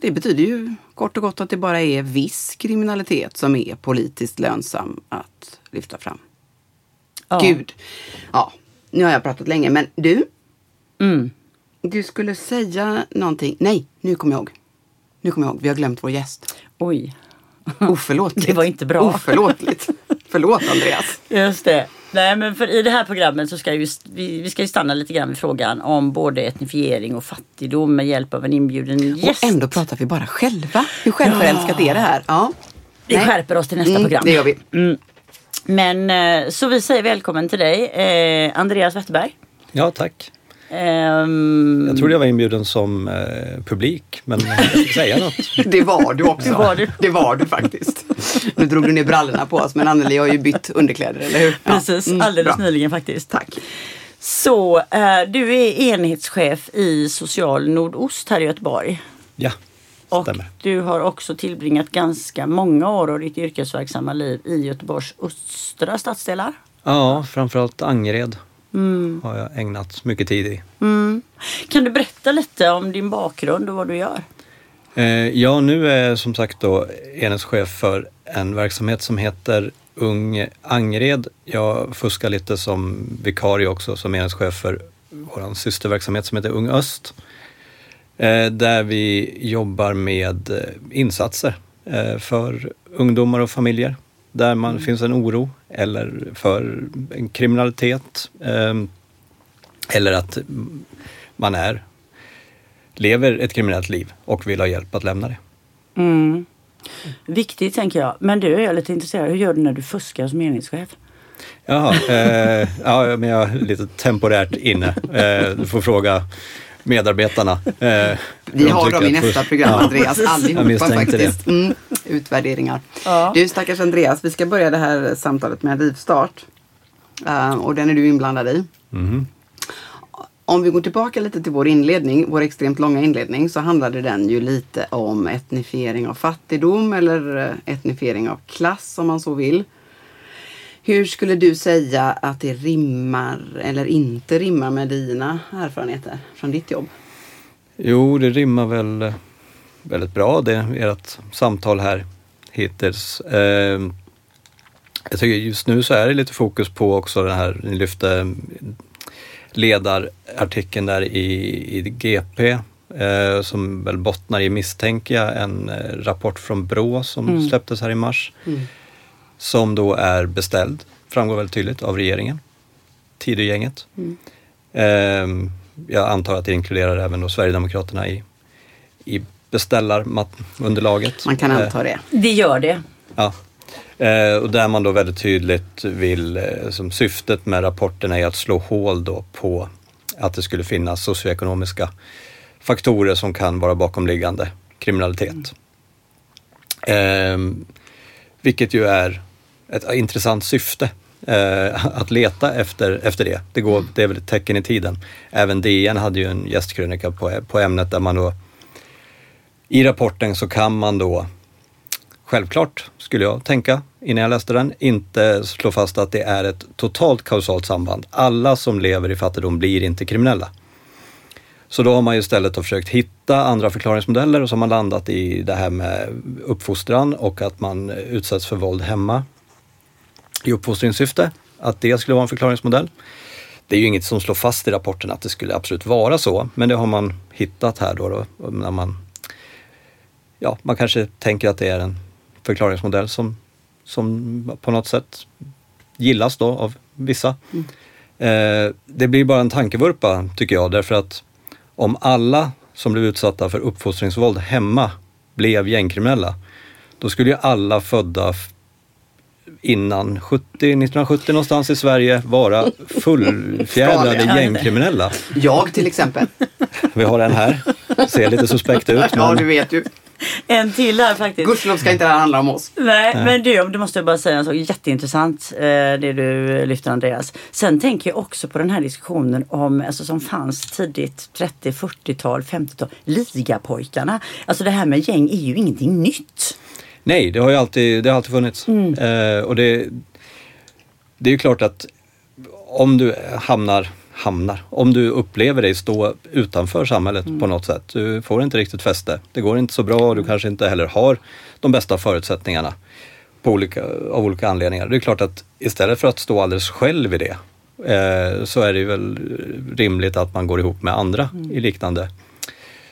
B: det betyder ju kort och gott att det bara är viss kriminalitet som är politiskt lönsam att lyfta fram.
A: Ja.
B: Gud. Ja, nu har jag pratat länge, men du,
A: Mm.
B: du skulle säga någonting. Nej, nu kommer jag ihåg. Nu kommer jag ihåg, vi har glömt vår gäst.
A: Oj,
B: Oförlåtligt.
A: Det var inte bra.
B: Oförlåtligt. Förlåt Andreas.
A: just det. Nej men för i det här programmet så ska vi, vi ska ju stanna lite grann vid frågan om både etnifiering och fattigdom med hjälp av en inbjuden gäst.
B: Och ändå pratar vi bara själva. Hur självförälskat är det här? Ja.
A: Vi
B: Nej.
A: skärper oss till nästa
B: Mm,
A: program.
B: Det gör vi.
A: Men eh, så vi säger välkommen till dig, eh, Andreas Wetterberg.
G: Ja, tack.
A: Ehm,
G: Jag trodde jag var inbjuden som eh, publik, men jag fick säga något.
B: Det var du också.
A: Det var du.
B: Det var du faktiskt. Nu drog du ner brallorna på oss, men Anneli har ju bytt underkläder, eller hur? Ja.
A: Precis,
B: Mm,
A: alldeles
B: bra.
A: nyligen faktiskt.
B: Tack.
A: Så eh, du är enhetschef i Social Nordost här i Göteborg.
G: Ja,
A: Och
G: stämmer.
A: du har också tillbringat ganska många år av ditt yrkesverksamma liv i Göteborgs östra stadsdelar.
G: Ja, framförallt Angered har jag ägnat mycket tid i.
A: Kan du berätta lite om din bakgrund och vad du gör?
G: Eh, ja, nu är jag som sagt då enhetschef för en verksamhet som heter Ung Angered. Jag fuskar lite som vikarie också som enhetschef för vår systerverksamhet som heter Ung Öst. Eh, där vi jobbar med eh, insatser eh, för ungdomar och familjer där man finns en oro eller för en kriminalitet eh, eller att man är lever ett kriminellt liv och vill ha hjälp att lämna det.
A: Mm. Viktigt tänker jag. Men du, jag är lite intresserad. Hur gör du när du fuskar som enhetschef?
G: Jaha, eh, ja, men jag är lite temporärt inne. Eh, du får fråga medarbetarna. Eh,
B: Vi
G: de
B: har dem i nästa program,
G: Ja.
B: Andreas. Allihopa faktiskt. Mm, utvärderingar.
A: Ja.
B: Du stackars Andreas, vi ska börja det här samtalet med en rivstart. Eh, och den är du inblandad i.
G: Mhm.
B: Om vi går tillbaka lite till vår inledning, vår extremt långa inledning, så handlade den ju lite om etnifiering av fattigdom eller eh, etnifiering av klass om man så vill. Hur skulle du säga att det rimmar eller inte rimmar med dina erfarenheter från ditt jobb?
G: Jo, det rimmar väl eh, väldigt bra det ert samtal här hittills. Eh, jag tycker just nu så är det lite fokus på också den här, ni lyfte ledarartikeln där i, i GP eh, som väl bottnar i, misstänker jag, en eh, rapport från Brå som släpptes här i mars. Som då är beställd, framgår väldigt tydligt, av regeringen. Tidögänget. Ehm, jag antar att det inkluderar även då Sverigedemokraterna i, i beställarunderlaget.
B: Man kan
G: Eh,
B: anta det.
A: Det gör det.
G: Ja. Eh, och där man då väldigt tydligt vill, eh, som syftet med rapporten är att slå hål då på att det skulle finnas socioekonomiska faktorer som kan vara bakomliggande kriminalitet. Eh, vilket ju är ett intressant syfte eh, att leta efter, efter det. Det, går, det är väl ett tecken i tiden. Även DN hade ju en gästkrönika på, på ämnet där man då i rapporten så kan man då självklart, skulle jag tänka innan jag läste den, inte slå fast att det är ett totalt kausalt samband. Alla som lever i fattigdom blir inte kriminella. Så då har man ju istället försökt hitta andra förklaringsmodeller och så har man landat i det här med uppfostran och att man utsätts för våld hemma i uppfostringssyfte. Att det skulle vara en förklaringsmodell. Det är ju inget som slår fast i rapporten att det skulle absolut vara så, men det har man hittat här då, då när man ja, man kanske tänker att det är en förklaringsmodell som, som på något sätt gillas då av vissa. Eh, det blir bara en tankevurpa tycker jag därför att om alla som blev utsatta för uppfostringsvåld hemma blev gängkriminella, då skulle ju alla födda innan 70, 1970 någonstans i Sverige vara fullfjädrade gängkriminella.
B: Jag till exempel.
G: Vi har en här, ser lite suspekt ut.
B: Ja,
G: Men...
B: du vet ju.
A: En till här faktiskt.
B: Gudskelov ska inte det här handla om oss.
A: Nej, men du, det måste jag bara säga en sak jätteintressant eh, det du lyfter Andreas. Sen tänker jag också på den här diskussionen om, alltså som fanns tidigt 30, 40-tal, 50-tal, ligapojkarna. Alltså det här med gäng är ju ingenting nytt.
G: Nej, det har ju alltid, det har alltid funnits. Eh, och det, det är ju klart att om du hamnar, hamnar, om du upplever dig stå utanför samhället på något sätt, du får inte riktigt fäste, det går inte så bra och du kanske inte heller har de bästa förutsättningarna på olika, av olika anledningar. Det är klart att istället för att stå alldeles själv i det eh, så är det väl rimligt att man går ihop med andra i liknande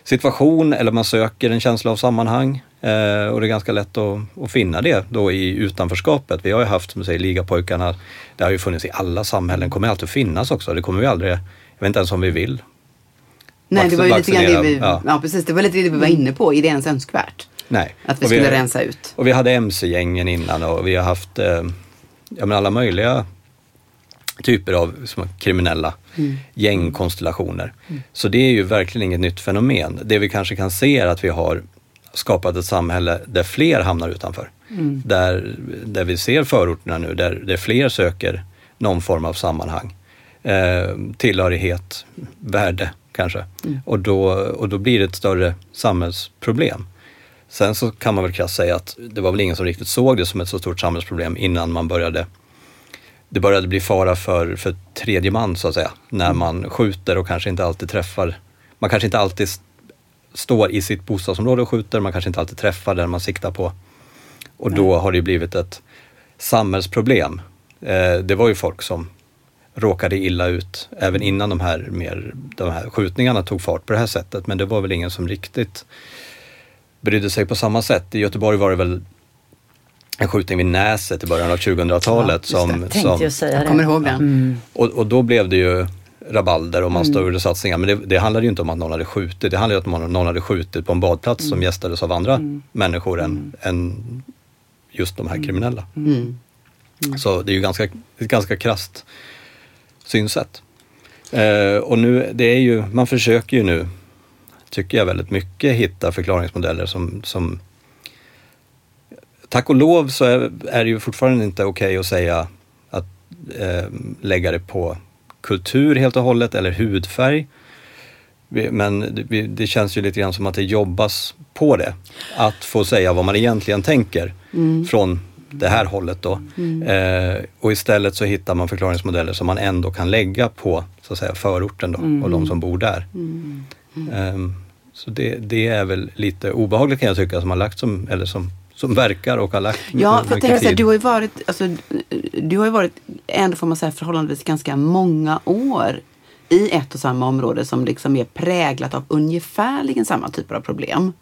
G: situation eller man söker en känsla av sammanhang. Eh, och det är ganska lätt att, att finna det då i utanförskapet. Vi har ju haft, som du säger, ligapojkarna. Det har ju funnits i alla samhällen, kommer alltid att finnas också. Det kommer vi aldrig, jag vet inte ens om vi vill.
B: Nej, det var ju lite grann det vi, ja.
G: ja.
B: precis, det var lite det vi var inne på. Är det ens önskvärt?
G: Nej.
B: Att vi
G: Och
B: skulle rensa ut.
G: Och vi hade mc-gängen innan och vi har haft eh, ja, men alla möjliga typer av som kriminella gängkonstellationer. Så det är ju verkligen inget nytt fenomen. Det vi kanske kan se är att vi har skapat ett samhälle där fler hamnar utanför. Där, där vi ser förorterna nu, där, där fler söker någon form av sammanhang. Eh, tillhörighet, värde kanske. Och, då, och då blir det ett större samhällsproblem. Sen så kan man väl krasst säga att det var väl ingen som riktigt såg det som ett så stort samhällsproblem innan man började det började bli fara för, för tredje man så att säga, när man skjuter och kanske inte alltid träffar. Man kanske inte alltid står i sitt bostadsområde och skjuter, man kanske inte alltid träffar den man siktar på. Och då har det ju blivit ett samhällsproblem. Eh, det var ju folk som råkade illa ut även innan de här, mer, de här skjutningarna tog fart på det här sättet. Men det var väl ingen som riktigt brydde sig på samma sätt. I Göteborg var det väl en skjutning vid Näset i början av 2000-talet. som,
A: Tänkte
G: som,
A: jag
B: Jag kommer ihåg den.
G: och, och då blev det ju rabalder och man större satsningar. Men det, det handlade ju inte om att någon hade skjutit. Det handlade ju om att någon hade skjutit på en badplats som gästades av andra människor än, än just de här kriminella.
B: Mm.
G: Så det är ju ganska, ett ganska krasst synsätt. Eh, och nu, det är ju, man försöker ju nu, tycker jag väldigt mycket, hitta förklaringsmodeller som, som Tack och lov så är, är det ju fortfarande inte okej att säga att eh, lägga det på kultur helt och hållet eller hudfärg. Men det, känns ju lite grann som att det jobbas på det. Att få säga vad man egentligen tänker från det här hållet då. Eh, och istället så hittar man förklaringsmodeller som man ändå kan lägga på så att säga, förorten då, och de som bor där. Ehm, så det, det är väl lite obehagligt kan jag tycka som har lagt som, eller som, som verkar och har lagt
B: Ja, för jag tänker så här, du har ju varit, alltså, du har ju varit, ändå får man säga förhållandevis ganska många år i ett och samma område som liksom är präglat av ungefärligen samma typer av problem.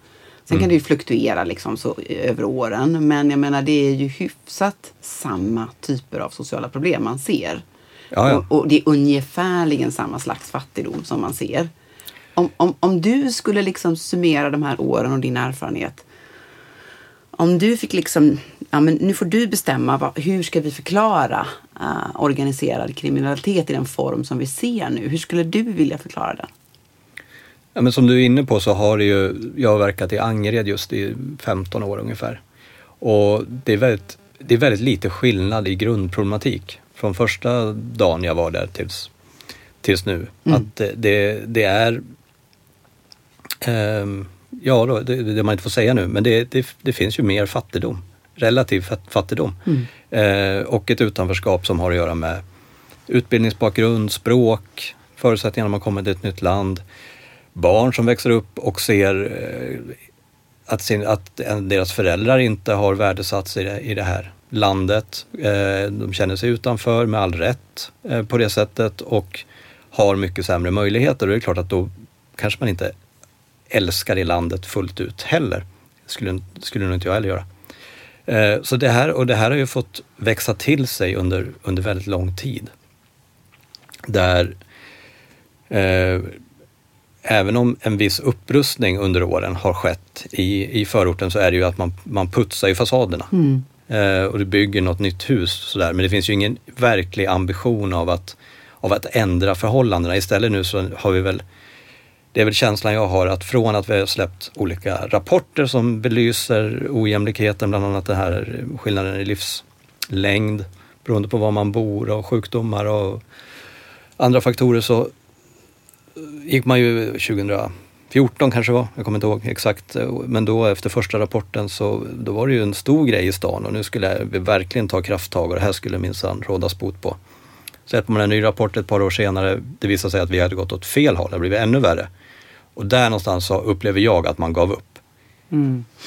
B: Sen kan det ju fluktuera liksom så över åren, men jag menar det är ju hyfsat samma typer av sociala problem man ser.
G: Ja, ja.
B: Och, och det är ungefärligen samma slags fattigdom som man ser. Om, om, om du skulle liksom summera de här åren och din erfarenhet. Om du fick liksom, ja men nu får du bestämma vad, hur ska vi förklara eh, organiserad kriminalitet i den form som vi ser nu. Hur skulle du vilja förklara den?
G: Ja, men som du är inne på så har ju, jag har verkat i Angered just i 15 år ungefär. Och det är väldigt, det är väldigt lite skillnad i grundproblematik från första dagen jag var där tills, tills nu. Att det, det, är, ehm, ja då, det, det man inte får säga nu, men det, det, det finns ju mer fattigdom. Relativ fat- fattigdom. Eh, och ett utanförskap som har att göra med utbildningsbakgrund, språk, förutsättningar när man kommer till ett nytt land barn som växer upp och ser eh, att, sin, att deras föräldrar inte har värdesatts i det, i det här landet. Eh, de känner sig utanför med all rätt eh, på det sättet och har mycket sämre möjligheter. Och det är klart att då kanske man inte älskar det landet fullt ut heller. Skulle, skulle nog inte jag heller göra. Eh, så det här, och det här har ju fått växa till sig under, under väldigt lång tid. Där eh, även om en viss upprustning under åren har skett i, i förorten så är det ju att man, man putsar ju fasaderna. Eh, och det bygger något nytt hus sådär. Men det finns ju ingen verklig ambition av att, av att ändra förhållandena. Istället nu så har vi väl det är väl känslan jag har att från att vi har släppt olika rapporter som belyser ojämlikheten, bland annat den här skillnaden i livslängd beroende på var man bor och sjukdomar och andra faktorer så gick man ju 2014 kanske var, jag kommer inte ihåg exakt, men då efter första rapporten så då var det ju en stor grej i stan och nu skulle vi verkligen ta krafttag och det här skulle minsann rådas bot på. Släpper man en ny rapport ett par år senare, det visar sig att vi hade gått åt fel håll, det har blivit ännu värre. Och där någonstans så upplever jag att man gav upp.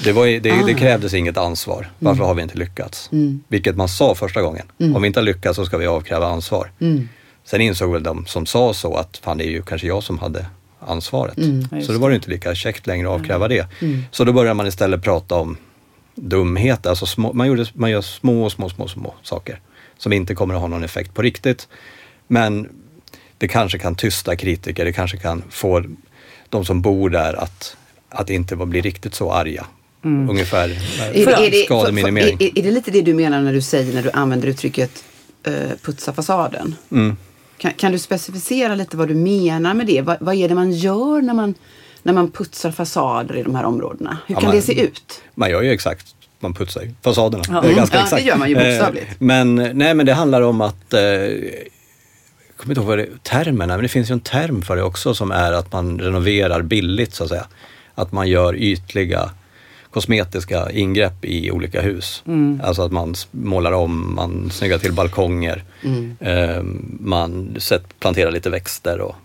G: Det, var, det, det krävdes inget ansvar. Varför har vi inte lyckats? Vilket man sa första gången. Om vi inte har lyckats så ska vi avkräva ansvar. Sen insåg väl de som sa så att fan det är ju kanske jag som hade ansvaret. så då var det inte lika käckt längre att avkräva det. Så då började man istället prata om dumhet. Alltså små, man, gjorde, man gör små, små, små, små saker som inte kommer att ha någon effekt på riktigt. Men det kanske kan tysta kritiker, det kanske kan få de som bor där att, att inte bli riktigt så arga. Ungefär
B: Är, är, det,
G: skademinimering.
B: är, är det lite det du menar när du säger, när du använder uttrycket eh, putsa fasaden?
G: Mm.
B: Kan, kan du specificera lite vad du menar med det? Vad, vad är det man gör när man, när man putsar fasader i de här områdena? Hur
G: Ja,
B: kan
G: man-
B: det se ut?
G: Man gör ju exakt, man putsar ju fasaderna.
B: Ja.
G: Det är ganska
B: Ja, det
G: exakt.
B: gör man ju bokstavligt.
G: Eh, Men, nej, men det handlar om att eh, kommer inte ihåg vad det termen är, men det finns ju en term för det också som är att man renoverar billigt så att säga. Att man gör ytliga kosmetiska ingrepp i olika hus. Alltså att man målar om, man snyggar till balkonger, eh, man sätt, planterar lite växter och,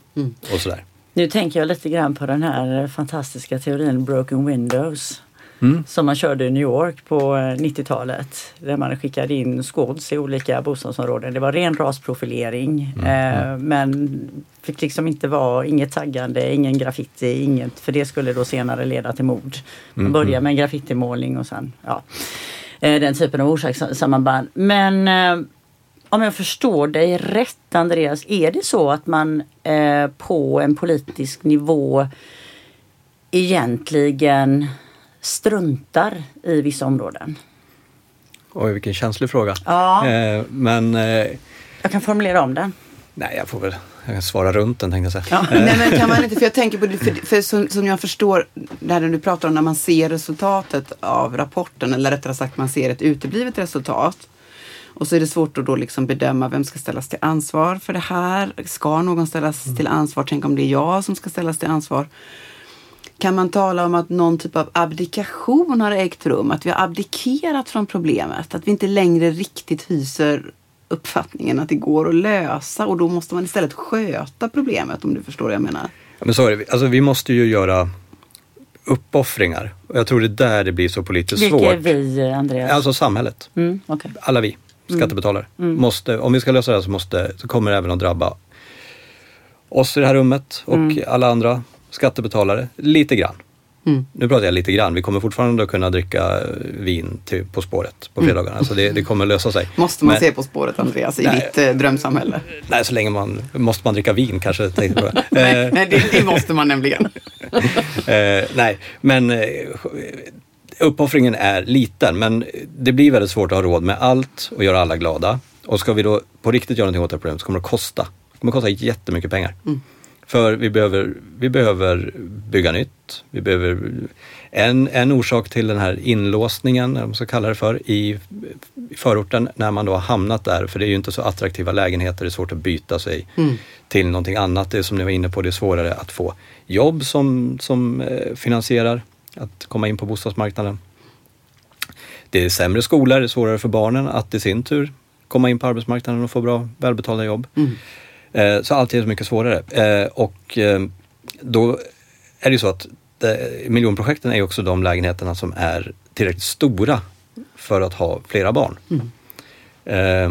G: och sådär.
A: Nu tänker jag lite grann på den här fantastiska teorin Broken Windows.
G: Mm.
A: Som man körde i New York på eh, 90-talet. Där man skickade in squads i olika bostadsområden. Det var ren rasprofilering.
G: Mm,
A: Eh, men fick liksom inte vara inget taggande, ingen graffiti, inget. För det skulle då senare leda till mord. Man
G: Mm,
A: börjar med en graffitimålning och sen ja. Eh, den typen av orsakssamband. Men eh, om jag förstår dig rätt Andreas, är det så att man eh, på en politisk nivå egentligen struntar i vissa områden?
G: Oj, vilken känslig fråga.
A: Ja.
G: Eh, men eh,
A: Jag kan formulera om den.
G: nej, jag får väl jag kan svara runt den tänkte jag säga.
B: Nej men kan man inte, för jag tänker på det, för, för som, som jag förstår det här du pratar om när man ser resultatet av rapporten, eller rättare sagt man ser ett uteblivet resultat. Och så är det svårt att då liksom bedöma vem ska ställas till ansvar för det här. Ska någon ställas till ansvar? Tänk om det är jag som ska ställas till ansvar. Kan man tala om att någon typ av abdikation har ägt rum? Att vi har abdikerat från problemet? Att vi inte längre riktigt hyser uppfattningen att det går att lösa och då måste man istället sköta problemet om du förstår vad jag menar.
G: Ja, men så är det. Alltså, vi måste ju göra uppoffringar. Och jag tror det är där det blir så politiskt
A: Vilka är
G: svårt.
A: vi eh, Andreas?
G: Alltså samhället.
A: mm, okej.
G: Alla vi skattebetalare. Måste, om vi ska lösa det här så, måste, så kommer det även att drabba oss i det här rummet och alla andra skattebetalare lite grann.
B: Mm.
G: Nu pratar jag lite grann. Vi kommer fortfarande att kunna dricka vin till På spåret på fredagarna. Så det, det kommer lösa sig.
B: Måste man
G: Men-
B: se På spåret Andreas i
G: Nej.
B: ditt eh, drömsamhälle?
G: Nej, så länge man... Måste man dricka vin kanske? Tänkte.
B: Nej,
G: Eh,
B: nej det, det måste man nämligen.
G: Eh, nej, men eh, uppoffringen är liten men det blir väldigt svårt att ha råd med allt och göra alla glada. Och ska vi då på riktigt göra någonting åt det här problemet så kommer det att kosta. Det kommer att kosta jättemycket pengar. För vi behöver, vi behöver bygga nytt. Vi behöver en, en orsak till den här inlåsningen, vad man ska kalla det för, i, förorten när man då har hamnat där. För det är ju inte så attraktiva lägenheter, det är svårt att byta sig till någonting annat. Det är som ni var inne på, det är svårare att få jobb som, som eh, finansierar att komma in på bostadsmarknaden. Det är sämre skolor, det är svårare för barnen att i sin tur komma in på arbetsmarknaden och få bra välbetalda jobb. Eh, Så allt är så mycket svårare. Eh, Och eh, då är det ju så att miljonprojekten är ju också de lägenheterna som är tillräckligt stora för att ha flera barn. Eh,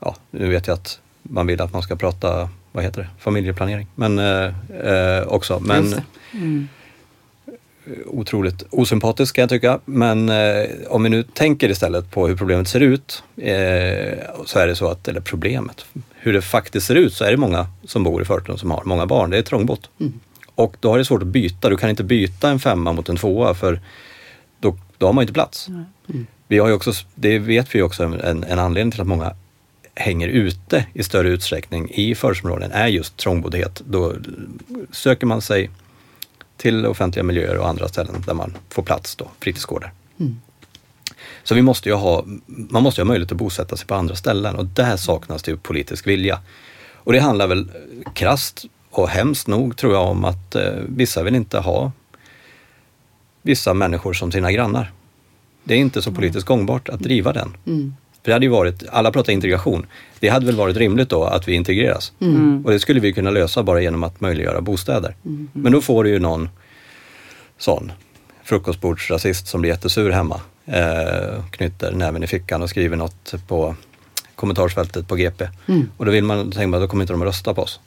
G: Ja, nu vet jag att man vill att man ska prata, vad heter det, familjeplanering. Men eh, eh, också. Men,
B: Just
G: otroligt osympatisk kan jag tycka. Men eh, om vi nu tänker istället på hur problemet ser ut eh, så är det så att, eller problemet, hur det faktiskt ser ut så är det många som bor i förorten som har många barn. Det är trångbott. Och då har det svårt att byta. Du kan inte byta en femma mot en tvåa för då, då har man ju inte plats. Vi har ju också, det vet vi också, en, en anledning till att många hänger ute i större utsträckning i förortsområden är just trångboddhet. Då söker man sig till offentliga miljöer och andra ställen där man får plats då, fritidsgårdar. Så vi måste ju ha, man måste ju ha möjlighet att bosätta sig på andra ställen och där saknas det ju politisk vilja. Och det handlar väl krast och hemskt nog tror jag om att eh, vissa vill inte ha vissa människor som sina grannar. Det är inte så politiskt gångbart att driva den. För det hade ju varit, alla pratar integration. Det hade väl varit rimligt då att vi integreras. Och det skulle vi kunna lösa bara genom att möjliggöra bostäder. Men då får du ju någon sån frukostbordsrasist som blir jättesur hemma. Eh, knyter näven i fickan och skriver något på kommentarsfältet på GP. Och då vill man, då tänker man, då kommer inte de att rösta på oss.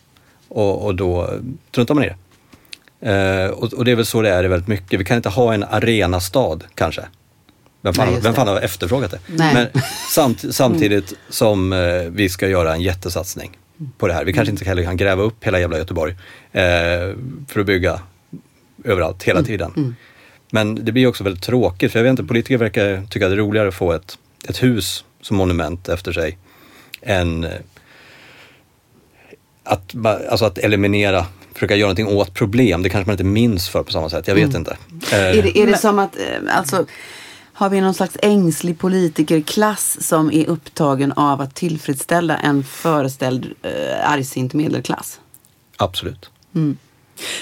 G: Och, och då struntar man i det. Eh, och, och det är väl så det är väldigt mycket. Vi kan inte ha en arenastad kanske. Vem fan,
B: Nej,
G: vem fan har efterfrågat det?
B: Nej.
G: Men samt, samtidigt som eh, vi ska göra en jättesatsning på det här. Vi kanske inte heller kan gräva upp hela jävla Göteborg eh, för att bygga överallt hela tiden. Men det blir också väldigt tråkigt, för jag vet inte, politiker verkar tycka att det är roligare att få ett, ett hus som monument efter sig än eh, att, alltså att eliminera, försöka göra någonting åt problem. Det kanske man inte minns för på samma sätt, jag vet inte. Eh,
B: Är det, är det som att, eh, alltså, Har vi någon slags ängslig politikerklass som är upptagen av att tillfredsställa en föreställd eh, argsint medelklass?
G: Absolut.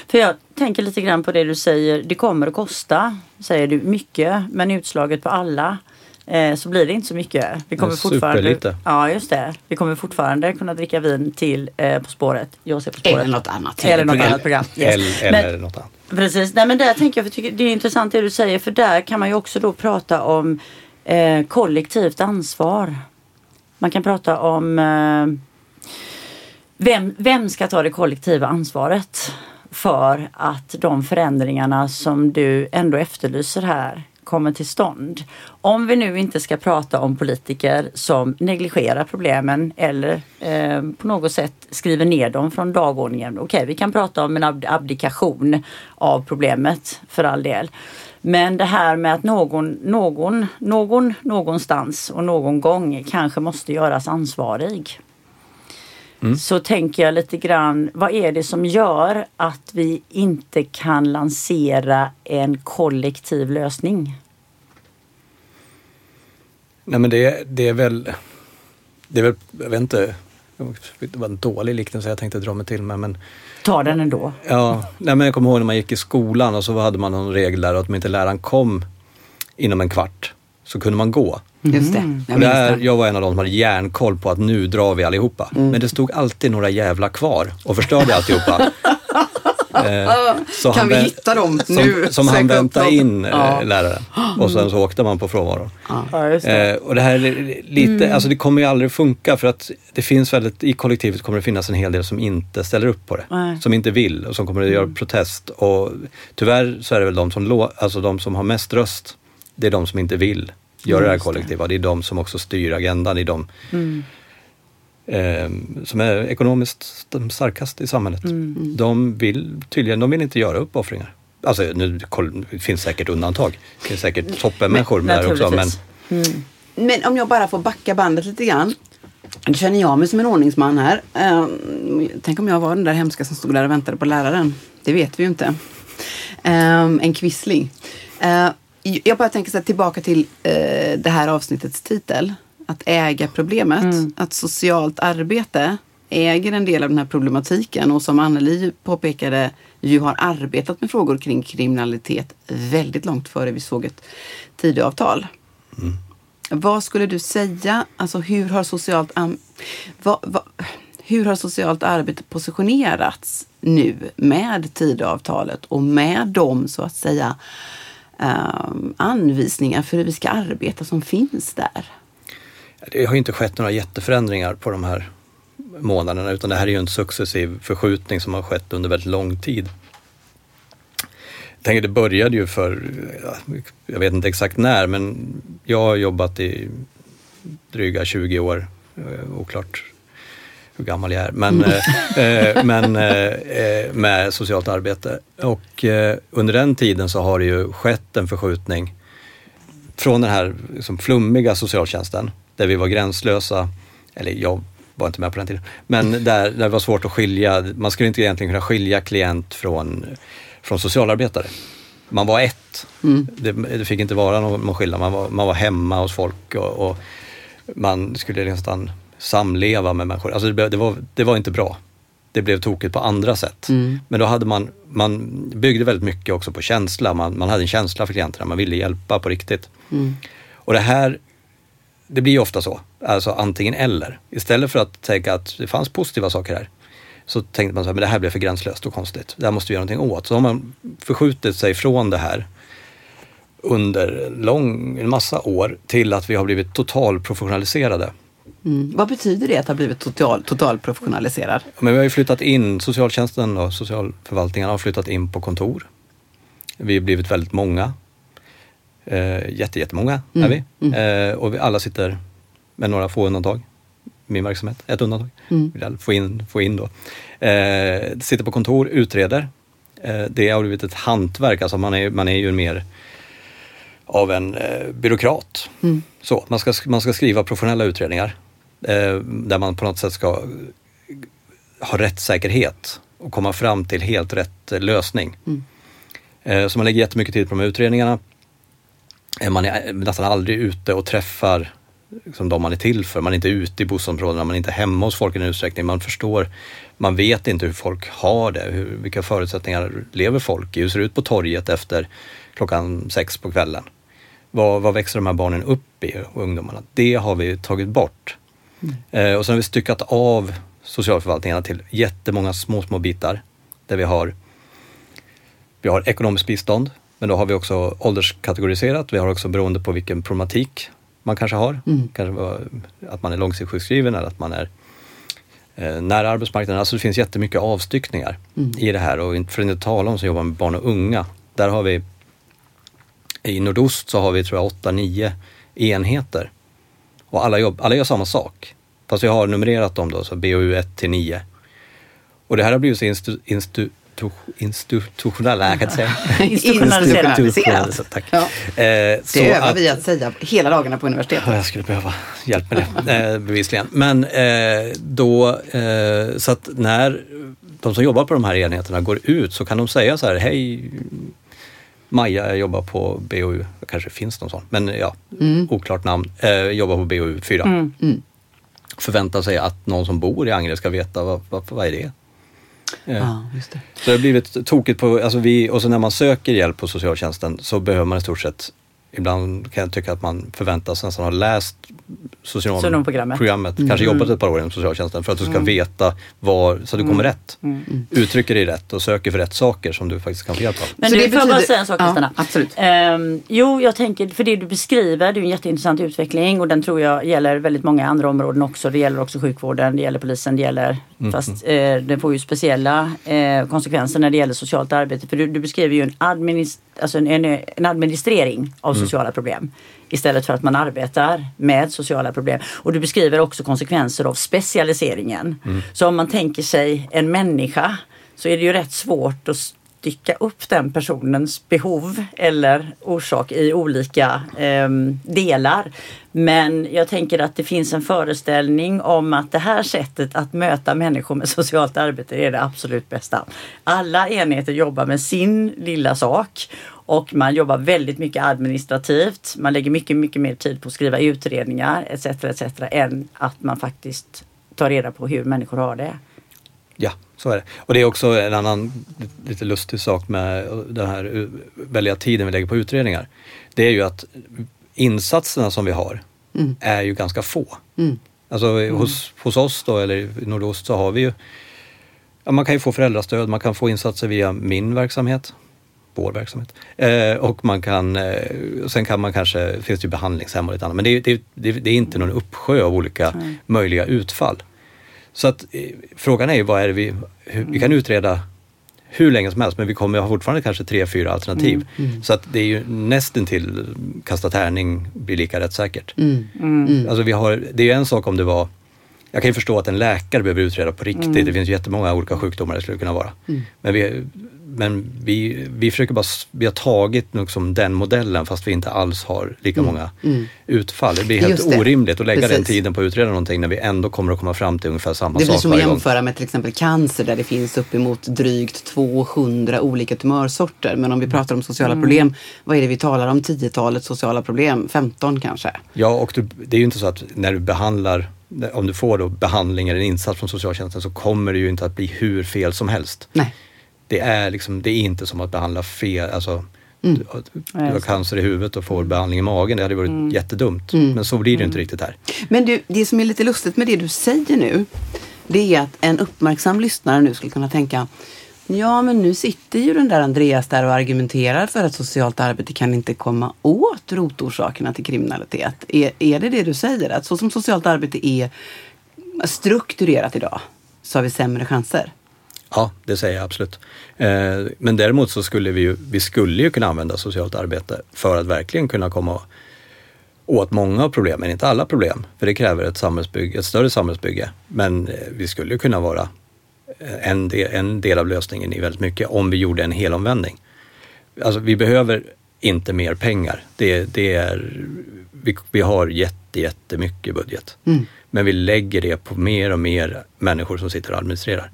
A: För jag tänker lite grann på det du säger. Det kommer att kosta, säger du, mycket. Men utslaget på alla eh, så blir det inte så mycket. Vi kommer fortfarande,
G: superlite.
A: ja, just det. Vi kommer fortfarande kunna dricka vin till eh, På spåret. Jag ser På spåret.
B: Eller något annat
A: Eller något annat program. Yes.
G: Eller, eller
A: Men-
G: något annat.
A: Precis, nej men där tänker jag, för tycker det är intressant det du säger för där kan man ju också då prata om eh, kollektivt ansvar. Man kan prata om eh, vem, vem ska ta det kollektiva ansvaret för att de förändringarna som du ändå efterlyser här kommer till stånd. Om vi nu inte ska prata om politiker som negligerar problemen eller eh, på något sätt skriver ner dem från dagordningen. Okej, vi kan prata om en ab- abdikation av problemet för all del. Men det här med att någon, någon, någon någonstans och någon gång kanske måste göras ansvarig. Så tänker jag lite grann, vad är det som gör att vi inte kan lansera en kollektiv lösning?
G: Nej men det, det är väl, det är väl, jag vet inte, det var en dålig liknelse jag tänkte dra mig till med men
A: Ta den ändå.
G: Ja, nej, men jag kommer ihåg när man gick i skolan och så hade man någon regel där att om inte läraren kom inom en kvart så kunde man gå.
B: Just det, jag
G: Och
B: minns
G: där, jag var en av de som hade järnkoll på att nu drar vi allihopa. Men det stod alltid några jävla kvar och förstörde alltihopa. eh, så
B: Kan
G: han
B: vi hitta dem
G: som,
B: nu?
G: Som han väntade in eh,
B: Ja.
G: läraren. Och sen så åkte man på frånvaron.
A: Ja.
G: Eh, och det här är lite, alltså det kommer ju aldrig funka för att det finns väldigt, i kollektivet kommer det finnas en hel del som inte ställer upp på det.
A: Nej.
G: Som inte vill och som kommer att göra protest. Och tyvärr så är det väl de som, lå, alltså de som har mest röst, det är de som inte vill göra det här kollektiva. Det är de som också styr agendan. Det är de eh, som är ekonomiskt de starkaste i samhället. De vill tydligen, de vill inte göra uppoffringar. Alltså nu det finns säkert undantag. Det finns säkert toppenmänniskor med där också. Men,
A: Naturligtvis.
B: Men om jag bara får backa bandet lite grann. Nu känner jag mig som en ordningsman här. Ehm, tänk om jag var den där hemska som stod där och väntade på läraren. Det vet vi ju inte. Ehm, en kvissling. Jag bara tänker så här, tillbaka till eh, det här avsnittets titel. Att äga problemet. Att socialt arbete äger en del av den här problematiken och som Anneli påpekade ju har arbetat med frågor kring kriminalitet väldigt långt före vi såg ett Tidöavtal. Vad skulle du säga, alltså hur har socialt, vad, vad, hur har socialt arbete positionerats nu med Tidöavtalet och med de så att säga ehm, anvisningar för hur vi ska arbeta som finns där?
G: Det har ju inte skett några jätteförändringar på de här månaderna utan det här är ju en successiv förskjutning som har skett under väldigt lång tid. Jag tänker det började ju för, jag vet inte exakt när, men jag har jobbat i dryga 20 år, eh, oklart hur gammal jag är, men, eh, eh, men eh, eh, med socialt arbete. Och eh, under den tiden så har det ju skett en förskjutning från den här liksom, flummiga socialtjänsten där vi var gränslösa, eller jag var inte med på den tiden, men där, där det var svårt att skilja, man skulle inte egentligen kunna skilja klient från, från socialarbetare. Man var ett. Det, det fick inte vara någon, någon skillnad, man var, man var hemma hos folk och, och man skulle nästan samleva med människor. Alltså det, det, var, det var inte bra. Det blev tokigt på andra sätt. Men då hade man, man byggde väldigt mycket också på känsla. Man, man hade en känsla för klienterna, man ville hjälpa på riktigt. Och det här, det blir ju ofta så, alltså antingen eller. Istället för att tänka att det fanns positiva saker här, så tänkte man så här, men det här blev för gränslöst och konstigt. Det här måste vi göra någonting åt. Så har man förskjutit sig från det här under lång, en massa år till att vi har blivit totalprofessionaliserade.
B: Mm. Vad betyder det att ha blivit total, total professionaliserad?
G: Men vi har ju flyttat in, socialtjänsten och socialförvaltningarna har flyttat in på kontor. Vi har blivit väldigt många. Eh, jätte, jättemånga är vi. Eh, och vi alla sitter, med några få undantag, min verksamhet, ett undantag, vill jag få in, få in då. Eh, sitter på kontor, utreder. Eh, det har blivit ett hantverk, alltså man är, man är ju mer av en eh, byråkrat. Så, man, ska, man ska skriva professionella utredningar där man på något sätt ska ha rättssäkerhet och komma fram till helt rätt eh, lösning. Eh, så man lägger jättemycket tid på de här utredningarna. man är nästan aldrig ute och träffar liksom de man är till för. Man är inte ute i bostadsområdena, man är inte hemma hos folk i den utsträckning. Man förstår, man vet inte hur folk har det, hur, vilka förutsättningar lever folk i? Hur ser det ut på torget efter klockan sex på kvällen? Vad, vad växer de här barnen upp i ungdomarna? Det har vi tagit bort. Eh, och sen har vi styckat av socialförvaltningarna till jättemånga små, små bitar där vi har, vi har ekonomiskt bistånd, men då har vi också ålderskategoriserat. Vi har också beroende på vilken problematik man kanske har. Kanske vara att man är långsiktigt sjukskriven eller att man är eh, nära arbetsmarknaden. Alltså det finns jättemycket avstyckningar i det här och för att inte tala om som jobbar med barn och unga. Där har vi i nordost så har vi tror jag 8-9 enheter och alla, jobb, alla gör samma sak. Fast vi har numrerat dem då, så BOU 1 till 9. Och det här har blivit så institu, institu, jag kan säga.
A: Institutionaliserat.
G: Tack.
B: Ja.
G: Eh, så
B: Det övar
G: att-
B: vi att säga hela dagarna på universitetet.
G: Ja, jag skulle behöva hjälp med det, eh, bevisligen. Men eh, då, eh, så att när de som jobbar på de här enheterna går ut så kan de säga så här, hej Maja, jag jobbar på BOU, det kanske finns någon sån, men ja, oklart namn, eh, jobbar på BOU 4. Förväntar sig att någon som bor i Angered ska veta vad, vad, vad är det?
B: Ja, just det.
G: så det har blivit tokigt på, alltså vi, och så när man söker hjälp på socialtjänsten så behöver man i stort sett Ibland kan jag tycka att man förväntas nästan ha läst
A: Socionomprogrammet.
G: socionomprogrammet, kanske jobbat ett par år inom socialtjänsten för att du ska veta var, så att du kommer rätt. Uttrycker dig rätt och söker för rätt saker som du faktiskt kan få hjälp av.
A: Men
B: Så
A: du,
B: det
A: får jag bara säga en sak
B: Ja,
A: Kristina?
B: absolut.
A: Ehm, jo, jag tänker, för det du beskriver, det är en jätteintressant utveckling och den tror jag gäller väldigt många andra områden också. Det gäller också sjukvården, det gäller polisen, det gäller, fast eh, det får ju speciella eh, konsekvenser när det gäller socialt arbete. För du, du beskriver ju en, administ, alltså en, en, administrering av sociala problem istället för att man arbetar med sociala problem. Och du beskriver också konsekvenser av specialiseringen. Så om man tänker sig en människa så är det ju rätt svårt att stycka upp den personens behov eller orsak i olika eh, delar. Men jag tänker att det finns en föreställning om att det här sättet att möta människor med socialt arbete är det absolut bästa. Alla enheter jobbar med sin lilla sak och man jobbar väldigt mycket administrativt. Man lägger mycket, mycket mer tid på att skriva utredningar etc. etc. än att man faktiskt tar reda på hur människor har det.
G: Ja, så är det. Och det är också en annan lite lustig sak med den här välja tiden vi lägger på utredningar. Det är ju att insatserna som vi har är ju ganska få. Alltså hos, hos oss då, eller i Nordost, så har vi ju ja, man kan ju få föräldrastöd, man kan få insatser via min verksamhet, vår verksamhet. Eh, och man kan, eh, sen kan man kanske, finns det ju behandlingshem och lite annat, men det, är- det, det, det är inte någon uppsjö av olika möjliga utfall. Så att eh, frågan är ju vad är det vi, hur, vi kan utreda hur länge som helst men vi kommer ha fortfarande kanske tre, fyra alternativ. Så att det är ju nästan till kasta tärning blir lika rättssäkert. Alltså vi har, det är ju en sak om det var jag kan ju förstå att en läkare behöver utreda på riktigt. Det finns ju jättemånga olika sjukdomar det skulle kunna vara. Men, vi, men vi, vi försöker bara, vi har tagit liksom den modellen fast vi inte alls har lika många utfall. Det blir helt
B: det.
G: orimligt att lägga den
B: Precis.
G: tiden på att utreda någonting när vi ändå kommer att komma fram till ungefär samma
B: Det blir
G: sak
B: som att jämföra med till exempel cancer där det finns uppemot drygt 200 olika tumörsorter. Men om vi pratar om sociala problem, vad är det vi talar om? 10-talet sociala problem? 15 kanske?
G: Ja, och du, det är ju inte så att när du behandlar, om du får då behandling eller en insats från socialtjänsten så kommer det ju inte att bli hur fel som helst.
B: Nej.
G: Det är, liksom, det är inte som att behandla fel, alltså
B: Mm.
G: du, du har cancer i huvudet och får behandling i magen, det hade varit jättedumt.
B: Mm.
G: Men så blir det ju inte riktigt här.
B: Men du, det som är lite lustigt med det du säger nu, det är att en uppmärksam lyssnare nu skulle kunna tänka Ja, men nu sitter ju den där Andreas där och argumenterar för att socialt arbete kan inte komma åt rotorsakerna till kriminalitet. Är, är det det du säger? Att så som socialt arbete är strukturerat idag så har vi sämre chanser?
G: Ja, det säger jag absolut. Eh, men däremot så skulle vi ju, vi skulle ju kunna använda socialt arbete för att verkligen kunna komma åt många av problemen, inte alla problem, för det kräver ett, samhällsbygge, ett större samhällsbygge. Men eh, vi skulle ju kunna vara eh, en del, en del av lösningen i väldigt mycket om vi gjorde en helomvändning. Alltså vi behöver inte mer pengar. Det, det är, vi, vi har jätte, jättemycket budget. Men vi lägger det på mer och mer människor som sitter och administrerar.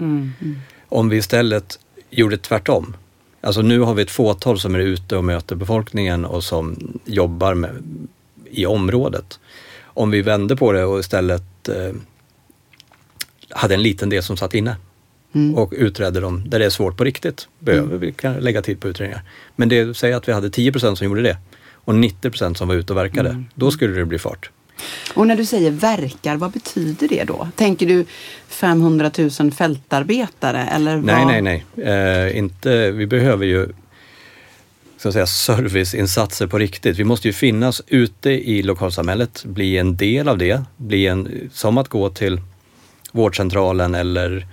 G: Om vi istället gjorde tvärtom. Alltså nu har vi ett fåtal som är ute och möter befolkningen och som jobbar med, i området. Om vi vänder på det och istället eh, hade en liten del som satt inne och utredde dem där det är svårt på riktigt, behöver vi kan lägga tid på utredningar. Men det säger att vi hade 10% som gjorde det och 90% som var ute och verkade. Då skulle det bli fart.
B: Och när du säger verkar, vad betyder det då? Tänker du 500 000 fältarbetare eller vad?
G: Nej, nej, nej. Eh, inte, vi behöver ju så att säga, serviceinsatser på riktigt. Vi måste ju finnas ute i lokalsamhället, bli en del av det. Bli en, som att gå till vårdcentralen eller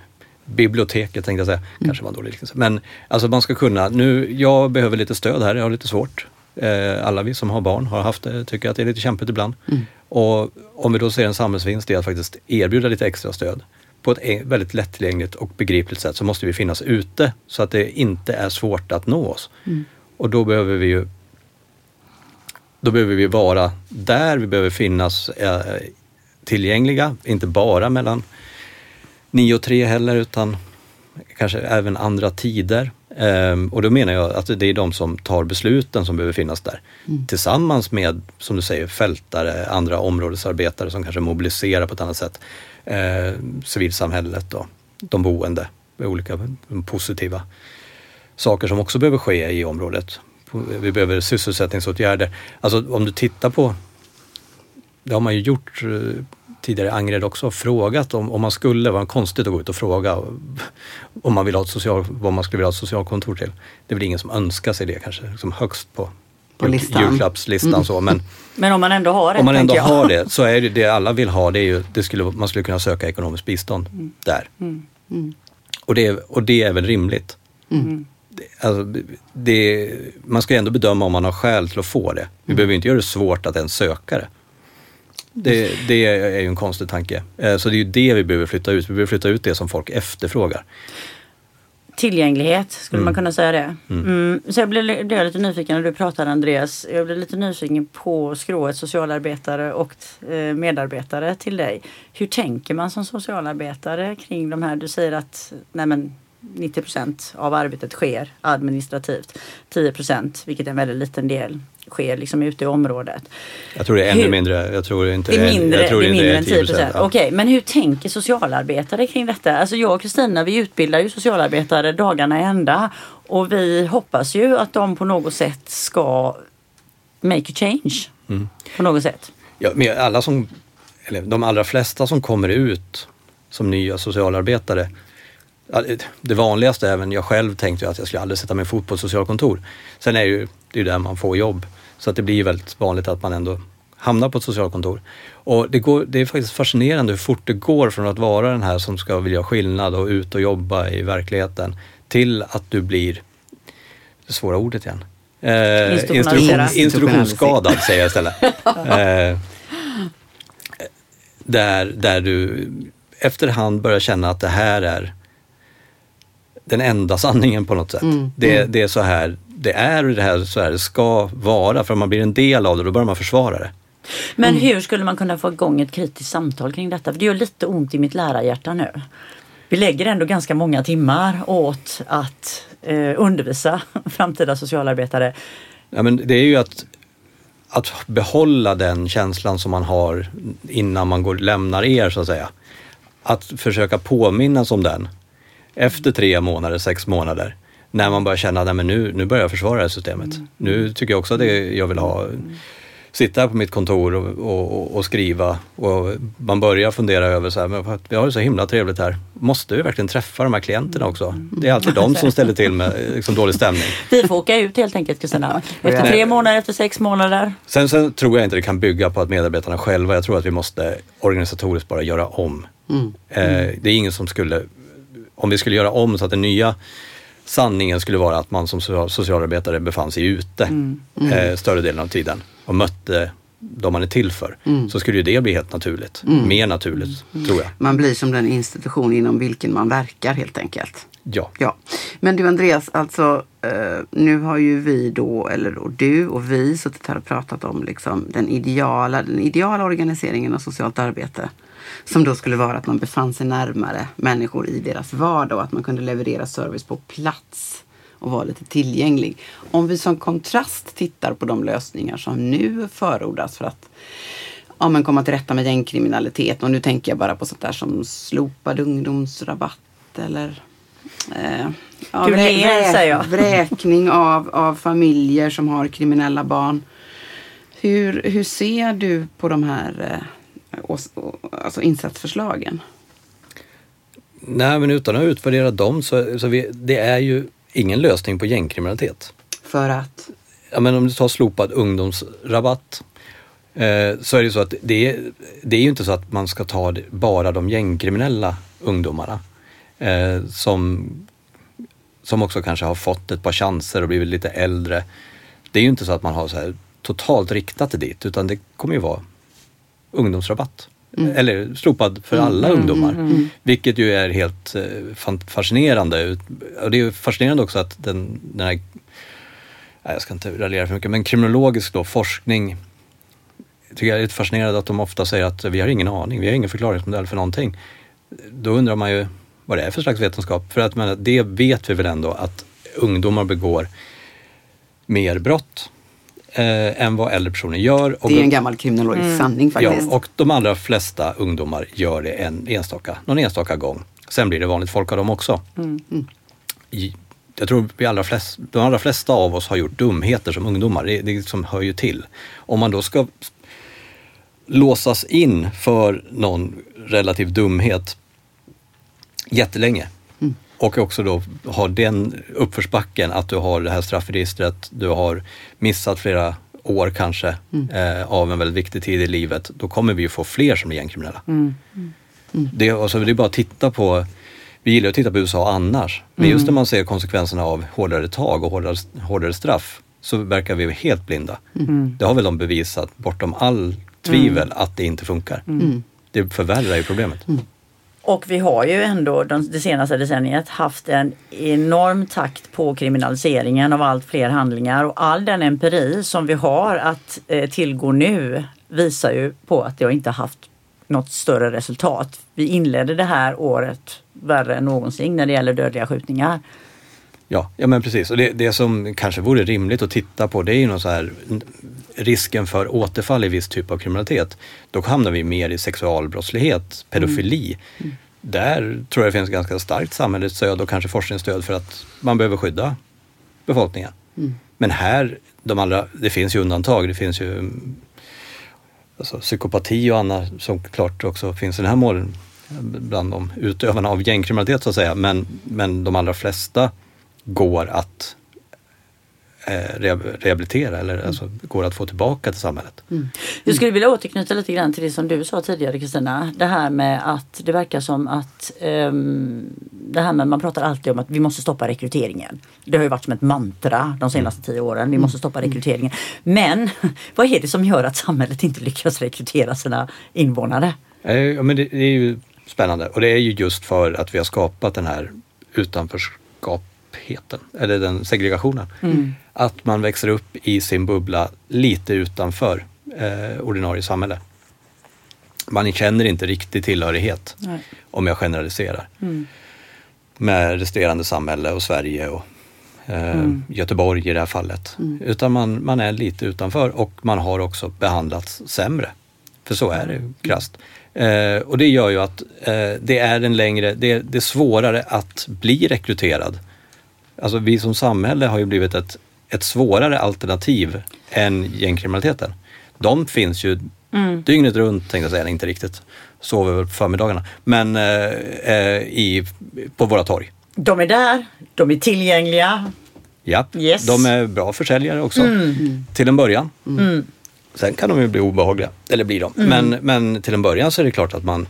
G: biblioteket tänkte jag säga. Kanske var en dålig liknelse. Men alltså man ska kunna, nu, jag behöver lite stöd här, jag har lite svårt. Eh, alla vi som har barn har haft det, tycker att det är lite kämpigt ibland. Och om vi då ser en samhällsvinst i att faktiskt erbjuda lite extra stöd på ett en- väldigt lättillgängligt och begripligt sätt så måste vi finnas ute så att det inte är svårt att nå oss. Och då behöver vi ju då behöver vi vara där, vi behöver finnas eh, tillgängliga, inte bara mellan 9 och 3 heller utan kanske även andra tider. Ehm, och då menar jag att det är de som tar besluten som behöver finnas där. Tillsammans med, som du säger, fältare, andra områdesarbetare som kanske mobiliserar på ett annat sätt. Eh, civilsamhället och de boende med olika positiva saker som också behöver ske i området. Vi behöver sysselsättningsåtgärder. Alltså om du tittar på, det har man ju gjort eh, tidigare i Angered också, frågat om, om man skulle, vara konstigt att gå ut och fråga om man vill ha ett social, vad man skulle vilja ha ett socialkontor till. Det är väl ingen som önskar sig det kanske, liksom högst på,
B: På listan. Mm.
G: julklappslistan så, men
A: Men om man ändå har det,
G: om man ändå
A: jag.
G: har det så är det det alla vill ha, det är ju, det skulle, man skulle kunna söka ekonomiskt bistånd där. Och, det, är- och det är väl rimligt. Det, alltså, det, man ska ändå bedöma om man har skäl till att få det. Vi behöver inte göra det svårt att ens söka det. Det, det är ju en konstig tanke. Eh, Så det är ju det vi behöver flytta ut. Vi behöver flytta ut det som folk efterfrågar.
A: Tillgänglighet, skulle man kunna säga det. Mm. Så jag blev, blev lite nyfiken när du pratade Andreas. Jag blev lite nyfiken på skrået socialarbetare och eh, medarbetare till dig. Hur tänker man som socialarbetare kring de här? Du säger att nej men, 90% av arbetet sker administrativt. 10% vilket är en väldigt liten del, sker liksom ute i området.
G: Jag tror det är ännu
A: Hur-
G: mindre. Jag tror inte
A: Det är mindre,
G: jag tror
A: det är mindre än 10
G: 10%, ja.
A: Okej, men hur tänker socialarbetare kring detta? Alltså jag och Kristina, vi utbildar ju socialarbetare dagarna i ända. Och vi hoppas ju att de på något sätt ska make a change.
G: Mm.
A: På något sätt.
G: Ja, men alla som, eller de allra flesta som kommer ut som nya socialarbetare. Det- vanligaste, även jag själv tänkte att jag skulle aldrig sätta min fot på ett socialkontor. Sen är det ju det är där man får jobb. Så att det blir ju väldigt vanligt att man ändå hamnar på ett socialkontor. Och det, går, det är faktiskt fascinerande hur fort det går från att vara den här som ska vilja göra skillnad och ut och jobba i verkligheten till att du blir, det svåra ordet igen, eh,
A: Institutionaliserad.
G: institution, institutionsskadad säger jag istället. eh, där, där du efterhand börjar känna att det här är den enda sanningen på något sätt. Det, det är så här det är och det här så här det ska vara. För om man blir en del av det, då börjar man försvara det.
A: Men
G: Mm.
A: hur skulle man kunna få igång ett kritiskt samtal kring detta? För det gör lite ont i mitt lärarhjärta nu. Vi lägger ändå ganska många timmar åt att eh, undervisa framtida socialarbetare.
G: Ja, men det är ju att, att behålla den känslan som man har innan man går, lämnar er så att säga. Att försöka påminnas om den efter tre månader, sex månader. När man börjar känna att nu, nu börjar jag försvara det här systemet. Nu tycker jag också att det jag vill ha sitta här på mitt kontor och, och, och skriva och man börjar fundera över så här, men vi har det så himla trevligt här. Måste vi verkligen träffa de här klienterna också? Det är alltid de som ställer till med liksom, dålig stämning.
A: Vi får åka ut helt enkelt Kristina. Efter tre månader, efter sex månader.
G: Sen, sen tror jag inte det kan bygga på att medarbetarna själva, jag tror att vi måste organisatoriskt bara göra om. Eh, det är ingen som skulle, om vi skulle göra om så att den nya sanningen skulle vara att man som social- socialarbetare befann sig ute Eh, större delen av tiden och mötte de man är till för. Så skulle ju det bli helt naturligt. Mer naturligt, tror jag.
B: Man blir som den institution inom vilken man verkar helt enkelt.
G: Ja.
B: Ja, men du Andreas, alltså eh, nu har ju vi då, eller och du och vi suttit här och pratat om liksom den ideala, den ideala organiseringen av socialt arbete. Som då skulle vara att man befann sig närmare människor i deras vardag och att man kunde leverera service på plats. och vara lite tillgänglig. Om vi som kontrast tittar på de lösningar som nu förordas för att ja, men komma till rätta med gängkriminalitet. Och nu tänker jag bara på sånt där som slopad ungdomsrabatt eller eh, ja, vrä- vrä- vräkning av, av familjer som har kriminella barn. Hur, hur ser du på de här eh, alltså insatsförslagen?
G: Nej, men utan att utvärdera dem så, så vi, det är ju ingen lösning på gängkriminalitet.
B: För att
G: Ja, men om du tar slopad ungdomsrabatt eh, så är det så att det är, det är ju inte så att man ska ta bara de gängkriminella ungdomarna eh, som, som också kanske har fått ett par chanser och blivit lite äldre. Det är ju inte så att man har så här totalt riktat det dit utan det kommer ju vara ungdomsrabatt. Eller slopad för alla ungdomar. Vilket ju är helt eh, fascinerande. Och det är fascinerande också att den, den här, jag ska inte raljera för mycket, men kriminologisk då, forskning tycker jag är lite fascinerande att de ofta säger att vi har ingen aning, vi har ingen förklaringsmodell för någonting. Då undrar man ju vad det är för slags vetenskap. För att men, det vet vi väl ändå att ungdomar begår mer brott eh, än vad äldre personer gör. Och
B: det är en gammal kriminologisk sanning
G: Ja,
B: faktiskt.
G: och de allra flesta ungdomar gör det en enstaka, någon enstaka gång. Sen blir det vanligt folk av dem också. I, jag tror vi allra flest, de allra flesta av oss har gjort dumheter som ungdomar. Det, det liksom hör ju till. Om man då ska låsas in för någon relativ dumhet jättelänge och också då ha den uppförsbacken att du har det här straffregistret, du har missat flera år kanske eh, av en väldigt viktig tid i livet, då kommer vi ju få fler som är gängkriminella. Det, alltså, det är bara att titta på, vi gillar att titta på USA annars, men just när man ser konsekvenserna av hårdare tag och hårdare, hårdare straff så verkar vi helt blinda. Det har väl de bevisat bortom all tvivel att det inte funkar. Det förvärrar ju problemet.
A: Och vi har ju ändå de, det senaste decenniet haft en enorm takt på kriminaliseringen av allt fler handlingar och all den empiri som vi har att eh, tillgå nu visar ju på att det har inte haft något större resultat. Vi inledde det här året värre än någonsin när det gäller dödliga skjutningar.
G: Ja, ja men precis. Och det, det som kanske vore rimligt att titta på det är ju någon så här risken för återfall i viss typ av kriminalitet. Då hamnar vi mer i sexualbrottslighet, pedofili. Där tror jag det finns ganska starkt samhällsstöd och kanske forskningsstöd för att man behöver skydda befolkningen. Men här, de allra, det finns ju undantag. Det finns ju mm, alltså, psykopati och annat som klart också finns i den här målen bland de utövarna av gängkriminalitet så att säga. Men, men de allra flesta går att eh, re- rehabilitera eller alltså, går att få tillbaka till samhället.
A: Jag skulle vilja återknyta lite grann till det som du sa tidigare Kristina. Det här med att det verkar som att ehm, det här med man pratar alltid om att vi måste stoppa rekryteringen. Det har ju varit som ett mantra de senaste tio åren. Vi måste stoppa rekryteringen. Men vad är det som gör att samhället inte lyckas rekrytera sina invånare?
G: Eh, Ja, men det, är ju spännande och det är ju just för att vi har skapat den här utanförskapheten, eller den segregationen. Att man växer upp i sin bubbla lite utanför eh, ordinarie samhälle. Man känner inte riktig tillhörighet,
A: Nej.
G: om jag generaliserar. Med resterande samhälle och Sverige och eh, Göteborg i det här fallet. Utan man, man är lite utanför och man har också behandlats sämre. För så är det ju krasst. Eh, och det gör ju att eh, det är en längre, det, det är svårare att bli rekryterad. Alltså vi som samhälle har ju blivit ett, ett svårare alternativ än gängkriminaliteten. De finns ju dygnet runt, tänkte jag säga, inte riktigt. Sover väl på förmiddagarna. Men eh, eh, i, på våra torg.
A: De är där, de är tillgängliga.
G: Ja,
A: Yes.
G: de är bra försäljare också. Till en början. Sen kan de ju bli obehagliga, eller blir de. Men, men till en början så är det klart att man...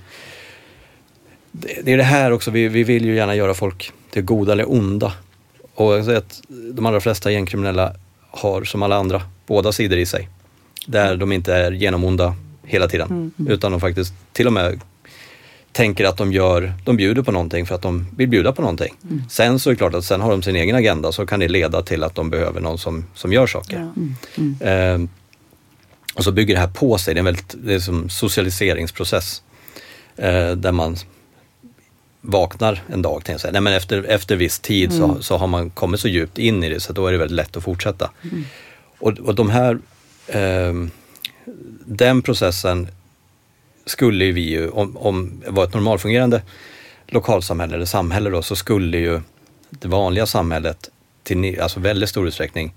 G: Det, det är det här också, vi, vi vill ju gärna göra folk till goda eller onda. Och jag säger att de allra flesta gängkriminella har som alla andra båda sidor i sig. Där de inte är genomonda hela tiden. Utan de faktiskt till och med tänker att de gör, de bjuder på någonting för att de vill bjuda på någonting. Sen så är det klart att sen har de sin egen agenda så kan det leda till att de behöver någon som, som gör saker. Eh, och så bygger det här på sig, det är en väldigt, det är som socialiseringsprocess. Eh, där man vaknar en dag, tänkte jag säga. Nej, men efter, efter viss tid så, så har man kommit så djupt in i det så då är det väldigt lätt att fortsätta. Och, och de här, ehm, den processen skulle ju vi ju, om, om det var ett normalfungerande lokalsamhälle eller samhälle då, så skulle ju det vanliga samhället till alltså väldigt stor utsträckning,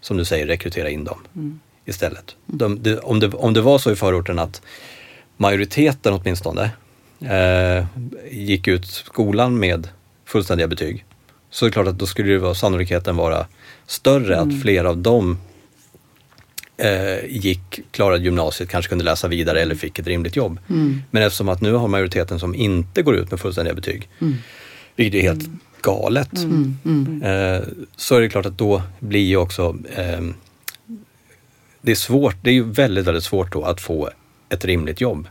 G: som du säger, rekrytera in dem istället. De, det, om, det, om det var så i förorten att majoriteten åtminstone eh, gick ut skolan med fullständiga betyg, så är det klart att då skulle det vara, sannolikheten vara större att flera av dem eh, gick, klarade gymnasiet, kanske kunde läsa vidare eller fick ett rimligt jobb. Men eftersom att nu har majoriteten som inte går ut med fullständiga betyg, vilket är helt galet, eh, så är det klart att då blir ju också ehm, det är svårt, det är ju väldigt, väldigt svårt då att få ett rimligt jobb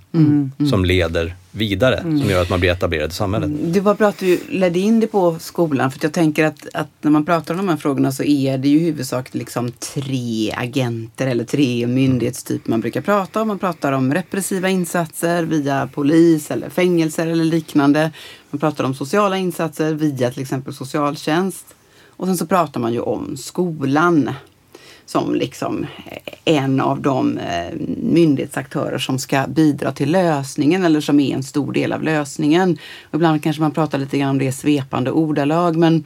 G: som leder vidare, som gör att man blir etablerad i samhället.
B: Det var bra att du ledde in det på skolan. För jag tänker att, att när man pratar om de här frågorna så är det ju i huvudsak liksom tre agenter eller tre myndighetstyper man brukar prata om. Man pratar om repressiva insatser via polis eller fängelser eller liknande. Man pratar om sociala insatser via till exempel socialtjänst. Och sen så pratar man ju om skolan som liksom en av de eh, myndighetsaktörer som ska bidra till lösningen eller som är en stor del av lösningen. Och ibland kanske man pratar lite grann om det i svepande ordalag men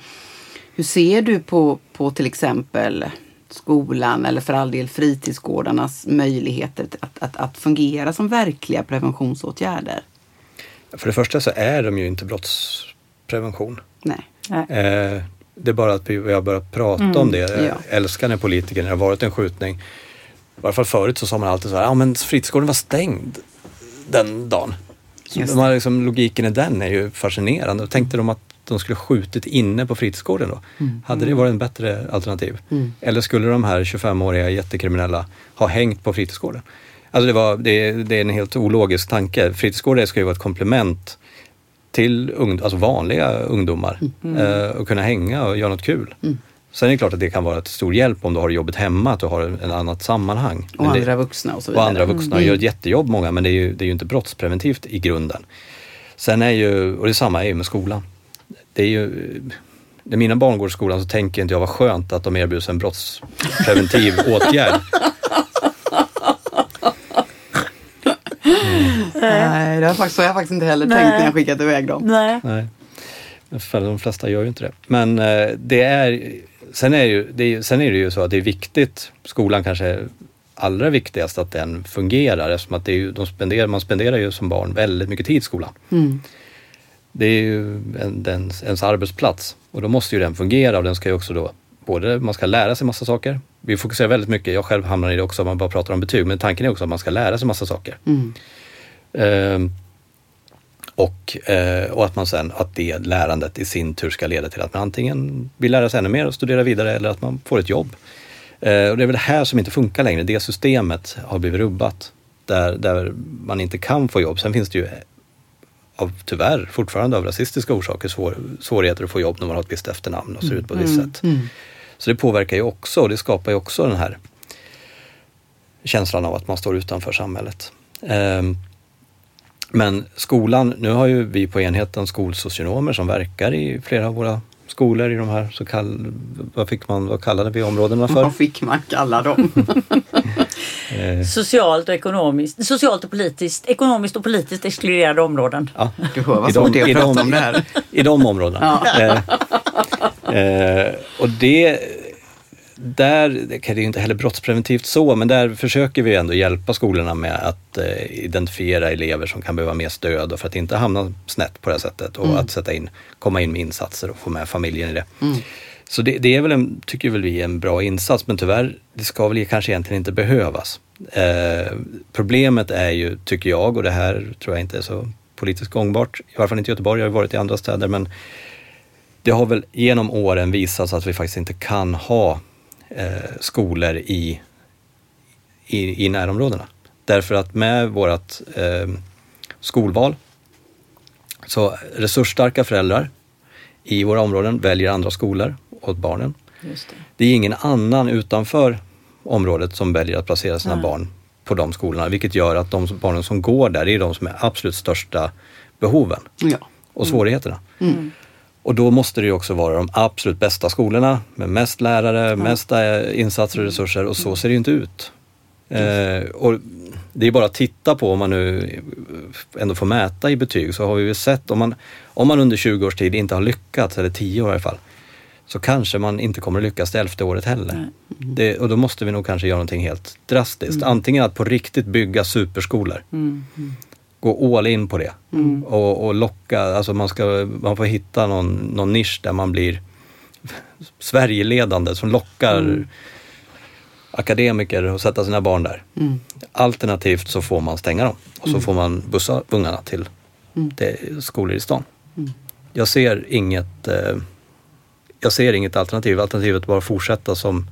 B: hur ser du på, på till exempel skolan eller för all del fritidsgårdarnas möjligheter att, att, att fungera som verkliga preventionsåtgärder?
G: För det första så är de ju inte brottsprevention.
B: Nej.
G: Eh, det är bara att vi, har börjat prata om det. Jag
B: Mm, ja.
G: älskar när politiker, när det har varit en skjutning, i varje fall förut så sa man alltid så här, ja men fritidsgården var stängd den dagen. Så har liksom, logiken i den är ju fascinerande. Tänkte de att de skulle skjutit inne på fritidsgården då?
B: Mm.
G: Hade det varit en bättre alternativ? Eller skulle de här 25-åriga jättekriminella ha hängt på fritidsgården? Alltså det, var, det, det är en helt ologisk tanke. Fritidsgården ska ju vara ett komplement till ung, alltså vanliga ungdomar
B: Mm.
G: eh, och kunna hänga och göra något kul. Sen är det klart att det kan vara ett stor hjälp om du har jobbet hemma, att du har en annat sammanhang.
B: Och
G: Men det,
B: andra vuxna och så
G: och
B: vidare.
G: andra vuxna gör ett jättejobb många, men det är ju, det är ju inte brottspreventivt i grunden. Sen är ju, och det samma är ju med skolan. Det är ju, när mina barn går i skolan så tänker inte jag vad skönt att de erbjuds en brottspreventiv åtgärd.
B: Nej, det har faktiskt, så har jag faktiskt inte heller tänkt när jag skickat iväg dem.
A: Nej.
G: Nej, för de flesta gör ju inte det. Men eh, det är, sen, är ju, det är, sen är det ju så att det är viktigt, skolan kanske är allra viktigast att den fungerar eftersom att det är ju, de spenderar, man spenderar ju som barn väldigt mycket tid i skolan. Det är ju en, den, ens arbetsplats och då måste ju den fungera och den ska ju också då både, man ska lära sig massa saker. Vi fokuserar väldigt mycket, jag själv hamnar i det också om man bara pratar om betyg, men tanken är också att man ska lära sig massa saker. Ehm, och, eh, och att man sen, att det lärandet i sin tur ska leda till att man antingen vill lära sig ännu mer och studera vidare eller att man får ett jobb. Eh, och det är väl det här som inte funkar längre, det systemet har blivit rubbat. Där, där man inte kan få jobb. Sen finns det ju av, tyvärr fortfarande av rasistiska orsaker svår, svårigheter att få jobb när man har ett visst efternamn och ser ut på ett visst sätt. Så det påverkar ju också och det skapar ju också den här känslan av att man står utanför samhället. Ehm, men skolan, nu har ju vi på enheten skolsocionomer som verkar i flera av våra skolor i de här så kall, vad fick man, vad kallade vi områdena för?
B: Vad fick man kalla dem?
G: Eh,
A: Socialt och ekonomiskt, socialt och politiskt, ekonomiskt och politiskt exkluderade områden.
G: ja,
B: Du hör vad
G: I
B: svårt
G: de-
B: det är
G: i
B: att prata
G: de-
B: om det här.
G: i de områdena. Eh, eh, och det, där, det kan det ju inte heller brottspreventivt så, men där försöker vi ändå hjälpa skolorna med att eh, identifiera elever som kan behöva mer stöd och för att inte hamna snett på det här sättet och att sätta in, komma in med insatser och få med familjen i det. Så det, det är väl en, tycker väl vi, en bra insats, men tyvärr, det ska väl kanske egentligen inte behövas. Eh, problemet är ju, tycker jag, och det här tror jag inte är så politiskt gångbart, i alla fall inte i Göteborg, jag har varit i andra städer, men det har väl genom åren visats att vi faktiskt inte kan ha eh, skolor i, i, i närområdena. Därför att med vårt eh, skolval så resursstarka föräldrar i våra områden väljer andra skolor åt barnen.
A: Just det.
G: Det är ingen annan utanför området som väljer att placera sina barn på de skolorna, vilket gör att de barnen som går där är de som är absolut största behoven.
B: Ja.
G: och svårigheterna. Och då måste det ju också vara de absolut bästa skolorna med mest lärare, mest eh, insatser och resurser och så ser det ju inte ut. Eh, och det är bara att titta på om man nu ändå får mäta i betyg så har vi ju sett om man, om man under 20 års tid inte har lyckats, eller 10 år i alla fall, så kanske man inte kommer att lyckas det elfte året heller. Det, och då måste vi nog kanske göra någonting helt drastiskt. Antingen att på riktigt bygga superskolor. Gå all in på det. Och, och locka, alltså man, ska, man får hitta någon, någon nisch där man blir Sverigeledande som lockar akademiker att sätta sina barn där. Alternativt så får man stänga dem och så får man bussa ungarna till det, skolor i stan. Jag ser inget eh, jag ser inget alternativ. Alternativet är bara att fortsätta som,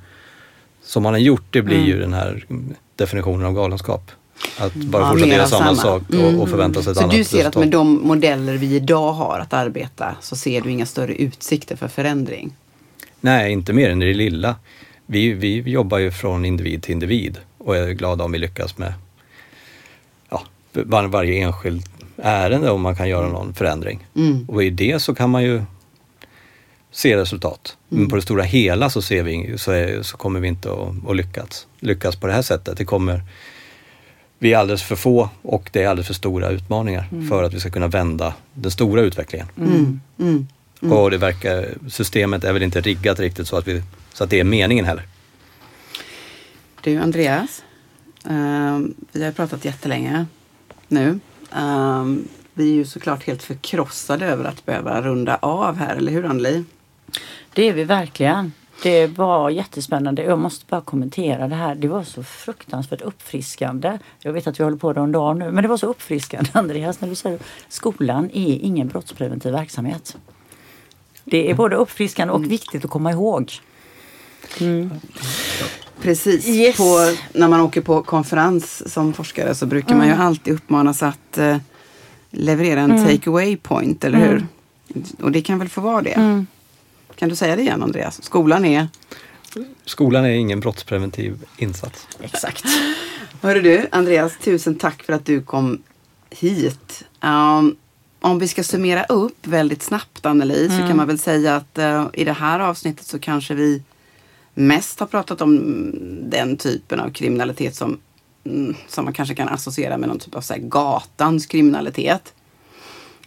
G: som man har gjort. Det blir ju den här definitionen av galenskap. Att bara
B: Ja,
G: fortsätta göra samma
B: samma.
G: sak och, och förvänta sig ett
B: Så
G: annat
B: du ser att med de modeller vi idag har att arbeta så ser du inga större utsikter för förändring?
G: Nej, inte mer än i det lilla. Vi, vi jobbar ju från individ till individ och är glada om vi lyckas med ja, var, varje enskild ärende om man kan göra någon förändring.
B: Mm.
G: Och i det så kan man ju se resultat. Men på det stora hela så, ser vi, så, är, så kommer vi inte att, att lyckas, lyckas på det här sättet. Det kommer, vi är alldeles för få och det är alldeles för stora utmaningar för att vi ska kunna vända den stora utvecklingen.
B: Mm. Mm.
G: Och det verkar, systemet är väl inte riggat riktigt så att, vi, så att det är meningen heller.
B: Du Andreas, ehm, vi har pratat jättelänge nu. Ehm, vi är ju såklart helt förkrossade över att behöva runda av här, eller hur Anneli?
A: Det är vi verkligen. Det var jättespännande. Jag måste bara kommentera det här. Det var så fruktansvärt uppfriskande. Jag vet att vi håller på att runda av nu, men det var så uppfriskande Andreas när du säger skolan är ingen brottspreventiv verksamhet. Det är både uppfriskande och viktigt att komma ihåg.
B: Precis.
A: Yes.
B: På, när man åker på konferens som forskare så brukar man ju alltid uppmanas att eh, leverera en take away point, eller hur? Och det kan väl få vara det? Kan du säga det igen Andreas? Skolan är...
G: Skolan är ingen brottspreventiv insats.
A: Exakt.
B: Hörru du, Andreas, tusen tack för att du kom hit. Um, om vi ska summera upp väldigt snabbt, Anneli, så kan man väl säga att eh, i det här avsnittet så kanske vi mest har pratat om mm, den typen av kriminalitet som, mm, som man kanske kan associera med någon typ av så här, gatans kriminalitet.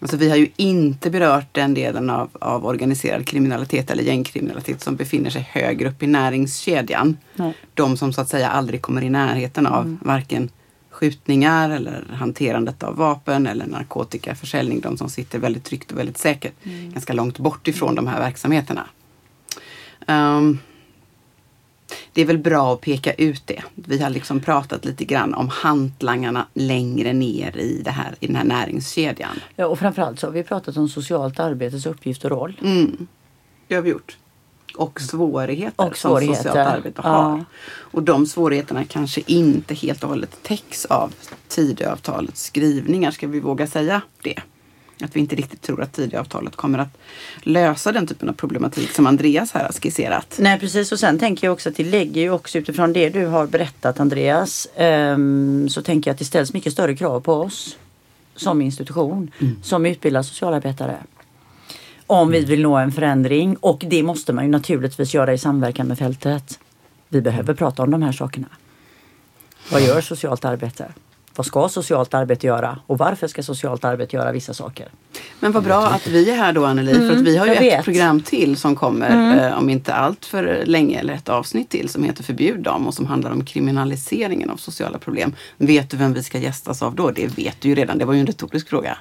B: Alltså vi har ju inte berört den delen av, av organiserad kriminalitet eller gängkriminalitet som befinner sig högre upp i näringskedjan.
A: Nej.
B: De som så att säga aldrig kommer i närheten av varken skjutningar eller hanterandet av vapen eller narkotikaförsäljning. De som sitter väldigt tryggt och väldigt säkert ganska långt bort ifrån de här verksamheterna. Ehm, det är väl bra att peka ut det. Vi har liksom pratat lite grann om hantlangarna längre ner i, det här, i den här näringskedjan.
A: Ja, och framförallt så har vi pratat om socialt arbetes uppgift och roll.
B: Mm. Det har vi gjort. Och svårigheter,
A: Och svårigheter.
B: som socialt arbete
A: Ja.
B: har. Och de svårigheterna kanske inte helt och hållet täcks av Tidöavtalets skrivningar. Ska vi våga säga det? Att vi inte riktigt tror att Tidöavtalet kommer att lösa den typen av problematik som Andreas här har skisserat.
A: Nej precis och sen tänker jag också att det lägger ju också utifrån det du har berättat Andreas. ehm, så tänker jag att det ställs mycket större krav på oss som institution som utbildar socialarbetare. Om vi vill nå en förändring och det måste man ju naturligtvis göra i samverkan med fältet. Vi behöver prata om de här sakerna. Vad gör socialt arbete? Vad ska socialt arbete göra? Och varför ska socialt arbete göra vissa saker?
B: Men vad bra att vi är här då Anneli, för att vi har ju
A: jag
B: ett
A: vet.
B: program till som kommer eh, om inte allt för länge, eller ett avsnitt till som heter Förbjud dem och som handlar om kriminaliseringen av sociala problem. Vet du vem vi ska gästas av då? Det vet du ju redan, det var ju en retorisk fråga.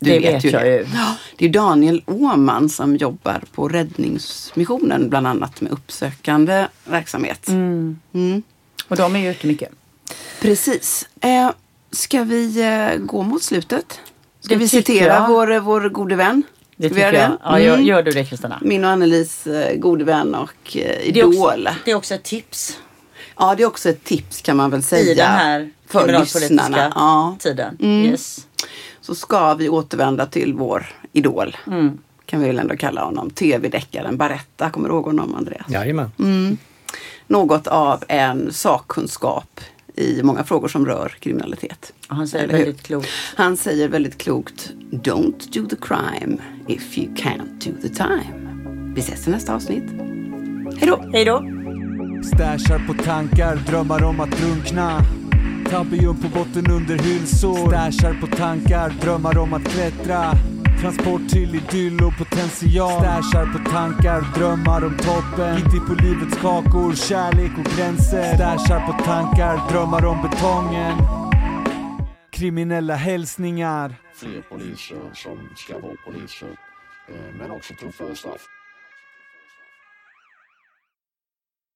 B: Du
A: Det vet jag ju.
B: Ja, det är Daniel Åman som jobbar på Räddningsmissionen bland annat med uppsökande verksamhet. Mm.
A: Och de är ju ute mycket.
B: Precis. Eh, ska vi eh, gå mot slutet? Ska
A: Det
B: vi citera
A: jag.
B: vår, vår gode vän?
A: Det tycker jag.
B: det?
A: Ja, gör,
B: Mm.
A: gör du det Kristina?
B: Min och Annelies eh, gode vän och eh,
A: Det är, också,
B: idol.
A: det är också ett tips
B: Ja, det är också ett tips kan man väl säga.
A: i den här
B: för lyssnarna. Ja.
A: tiden.
B: Mm.
A: Yes.
B: Så ska vi återvända till vår idol.
A: Mm.
B: Kan vi väl ändå kalla honom. Tv-deckaren Baretta. Kommer du ihåg honom Andreas?
G: Jajamän.
B: Något av en sakkunskap i många frågor som rör kriminalitet.
A: Och han säger
B: Eller hur?
A: väldigt klokt.
B: Han säger väldigt klokt Don't do the crime if you can't do the time. Vi ses i nästa avsnitt. Hej då!
A: Hej då!
C: Stashar på tankar, drömmar om att drunkna Tabium på botten under hylsor Stashar på tankar, drömmar om att klättra Transport till idyll och potential Stashar på tankar, drömmar om toppen Gitti på livets kakor, kärlek och gränser Stashar på tankar, drömmar om betongen Kriminella hälsningar
D: Fler poliser som ska vara poliser. Eh, men också tuffare straff.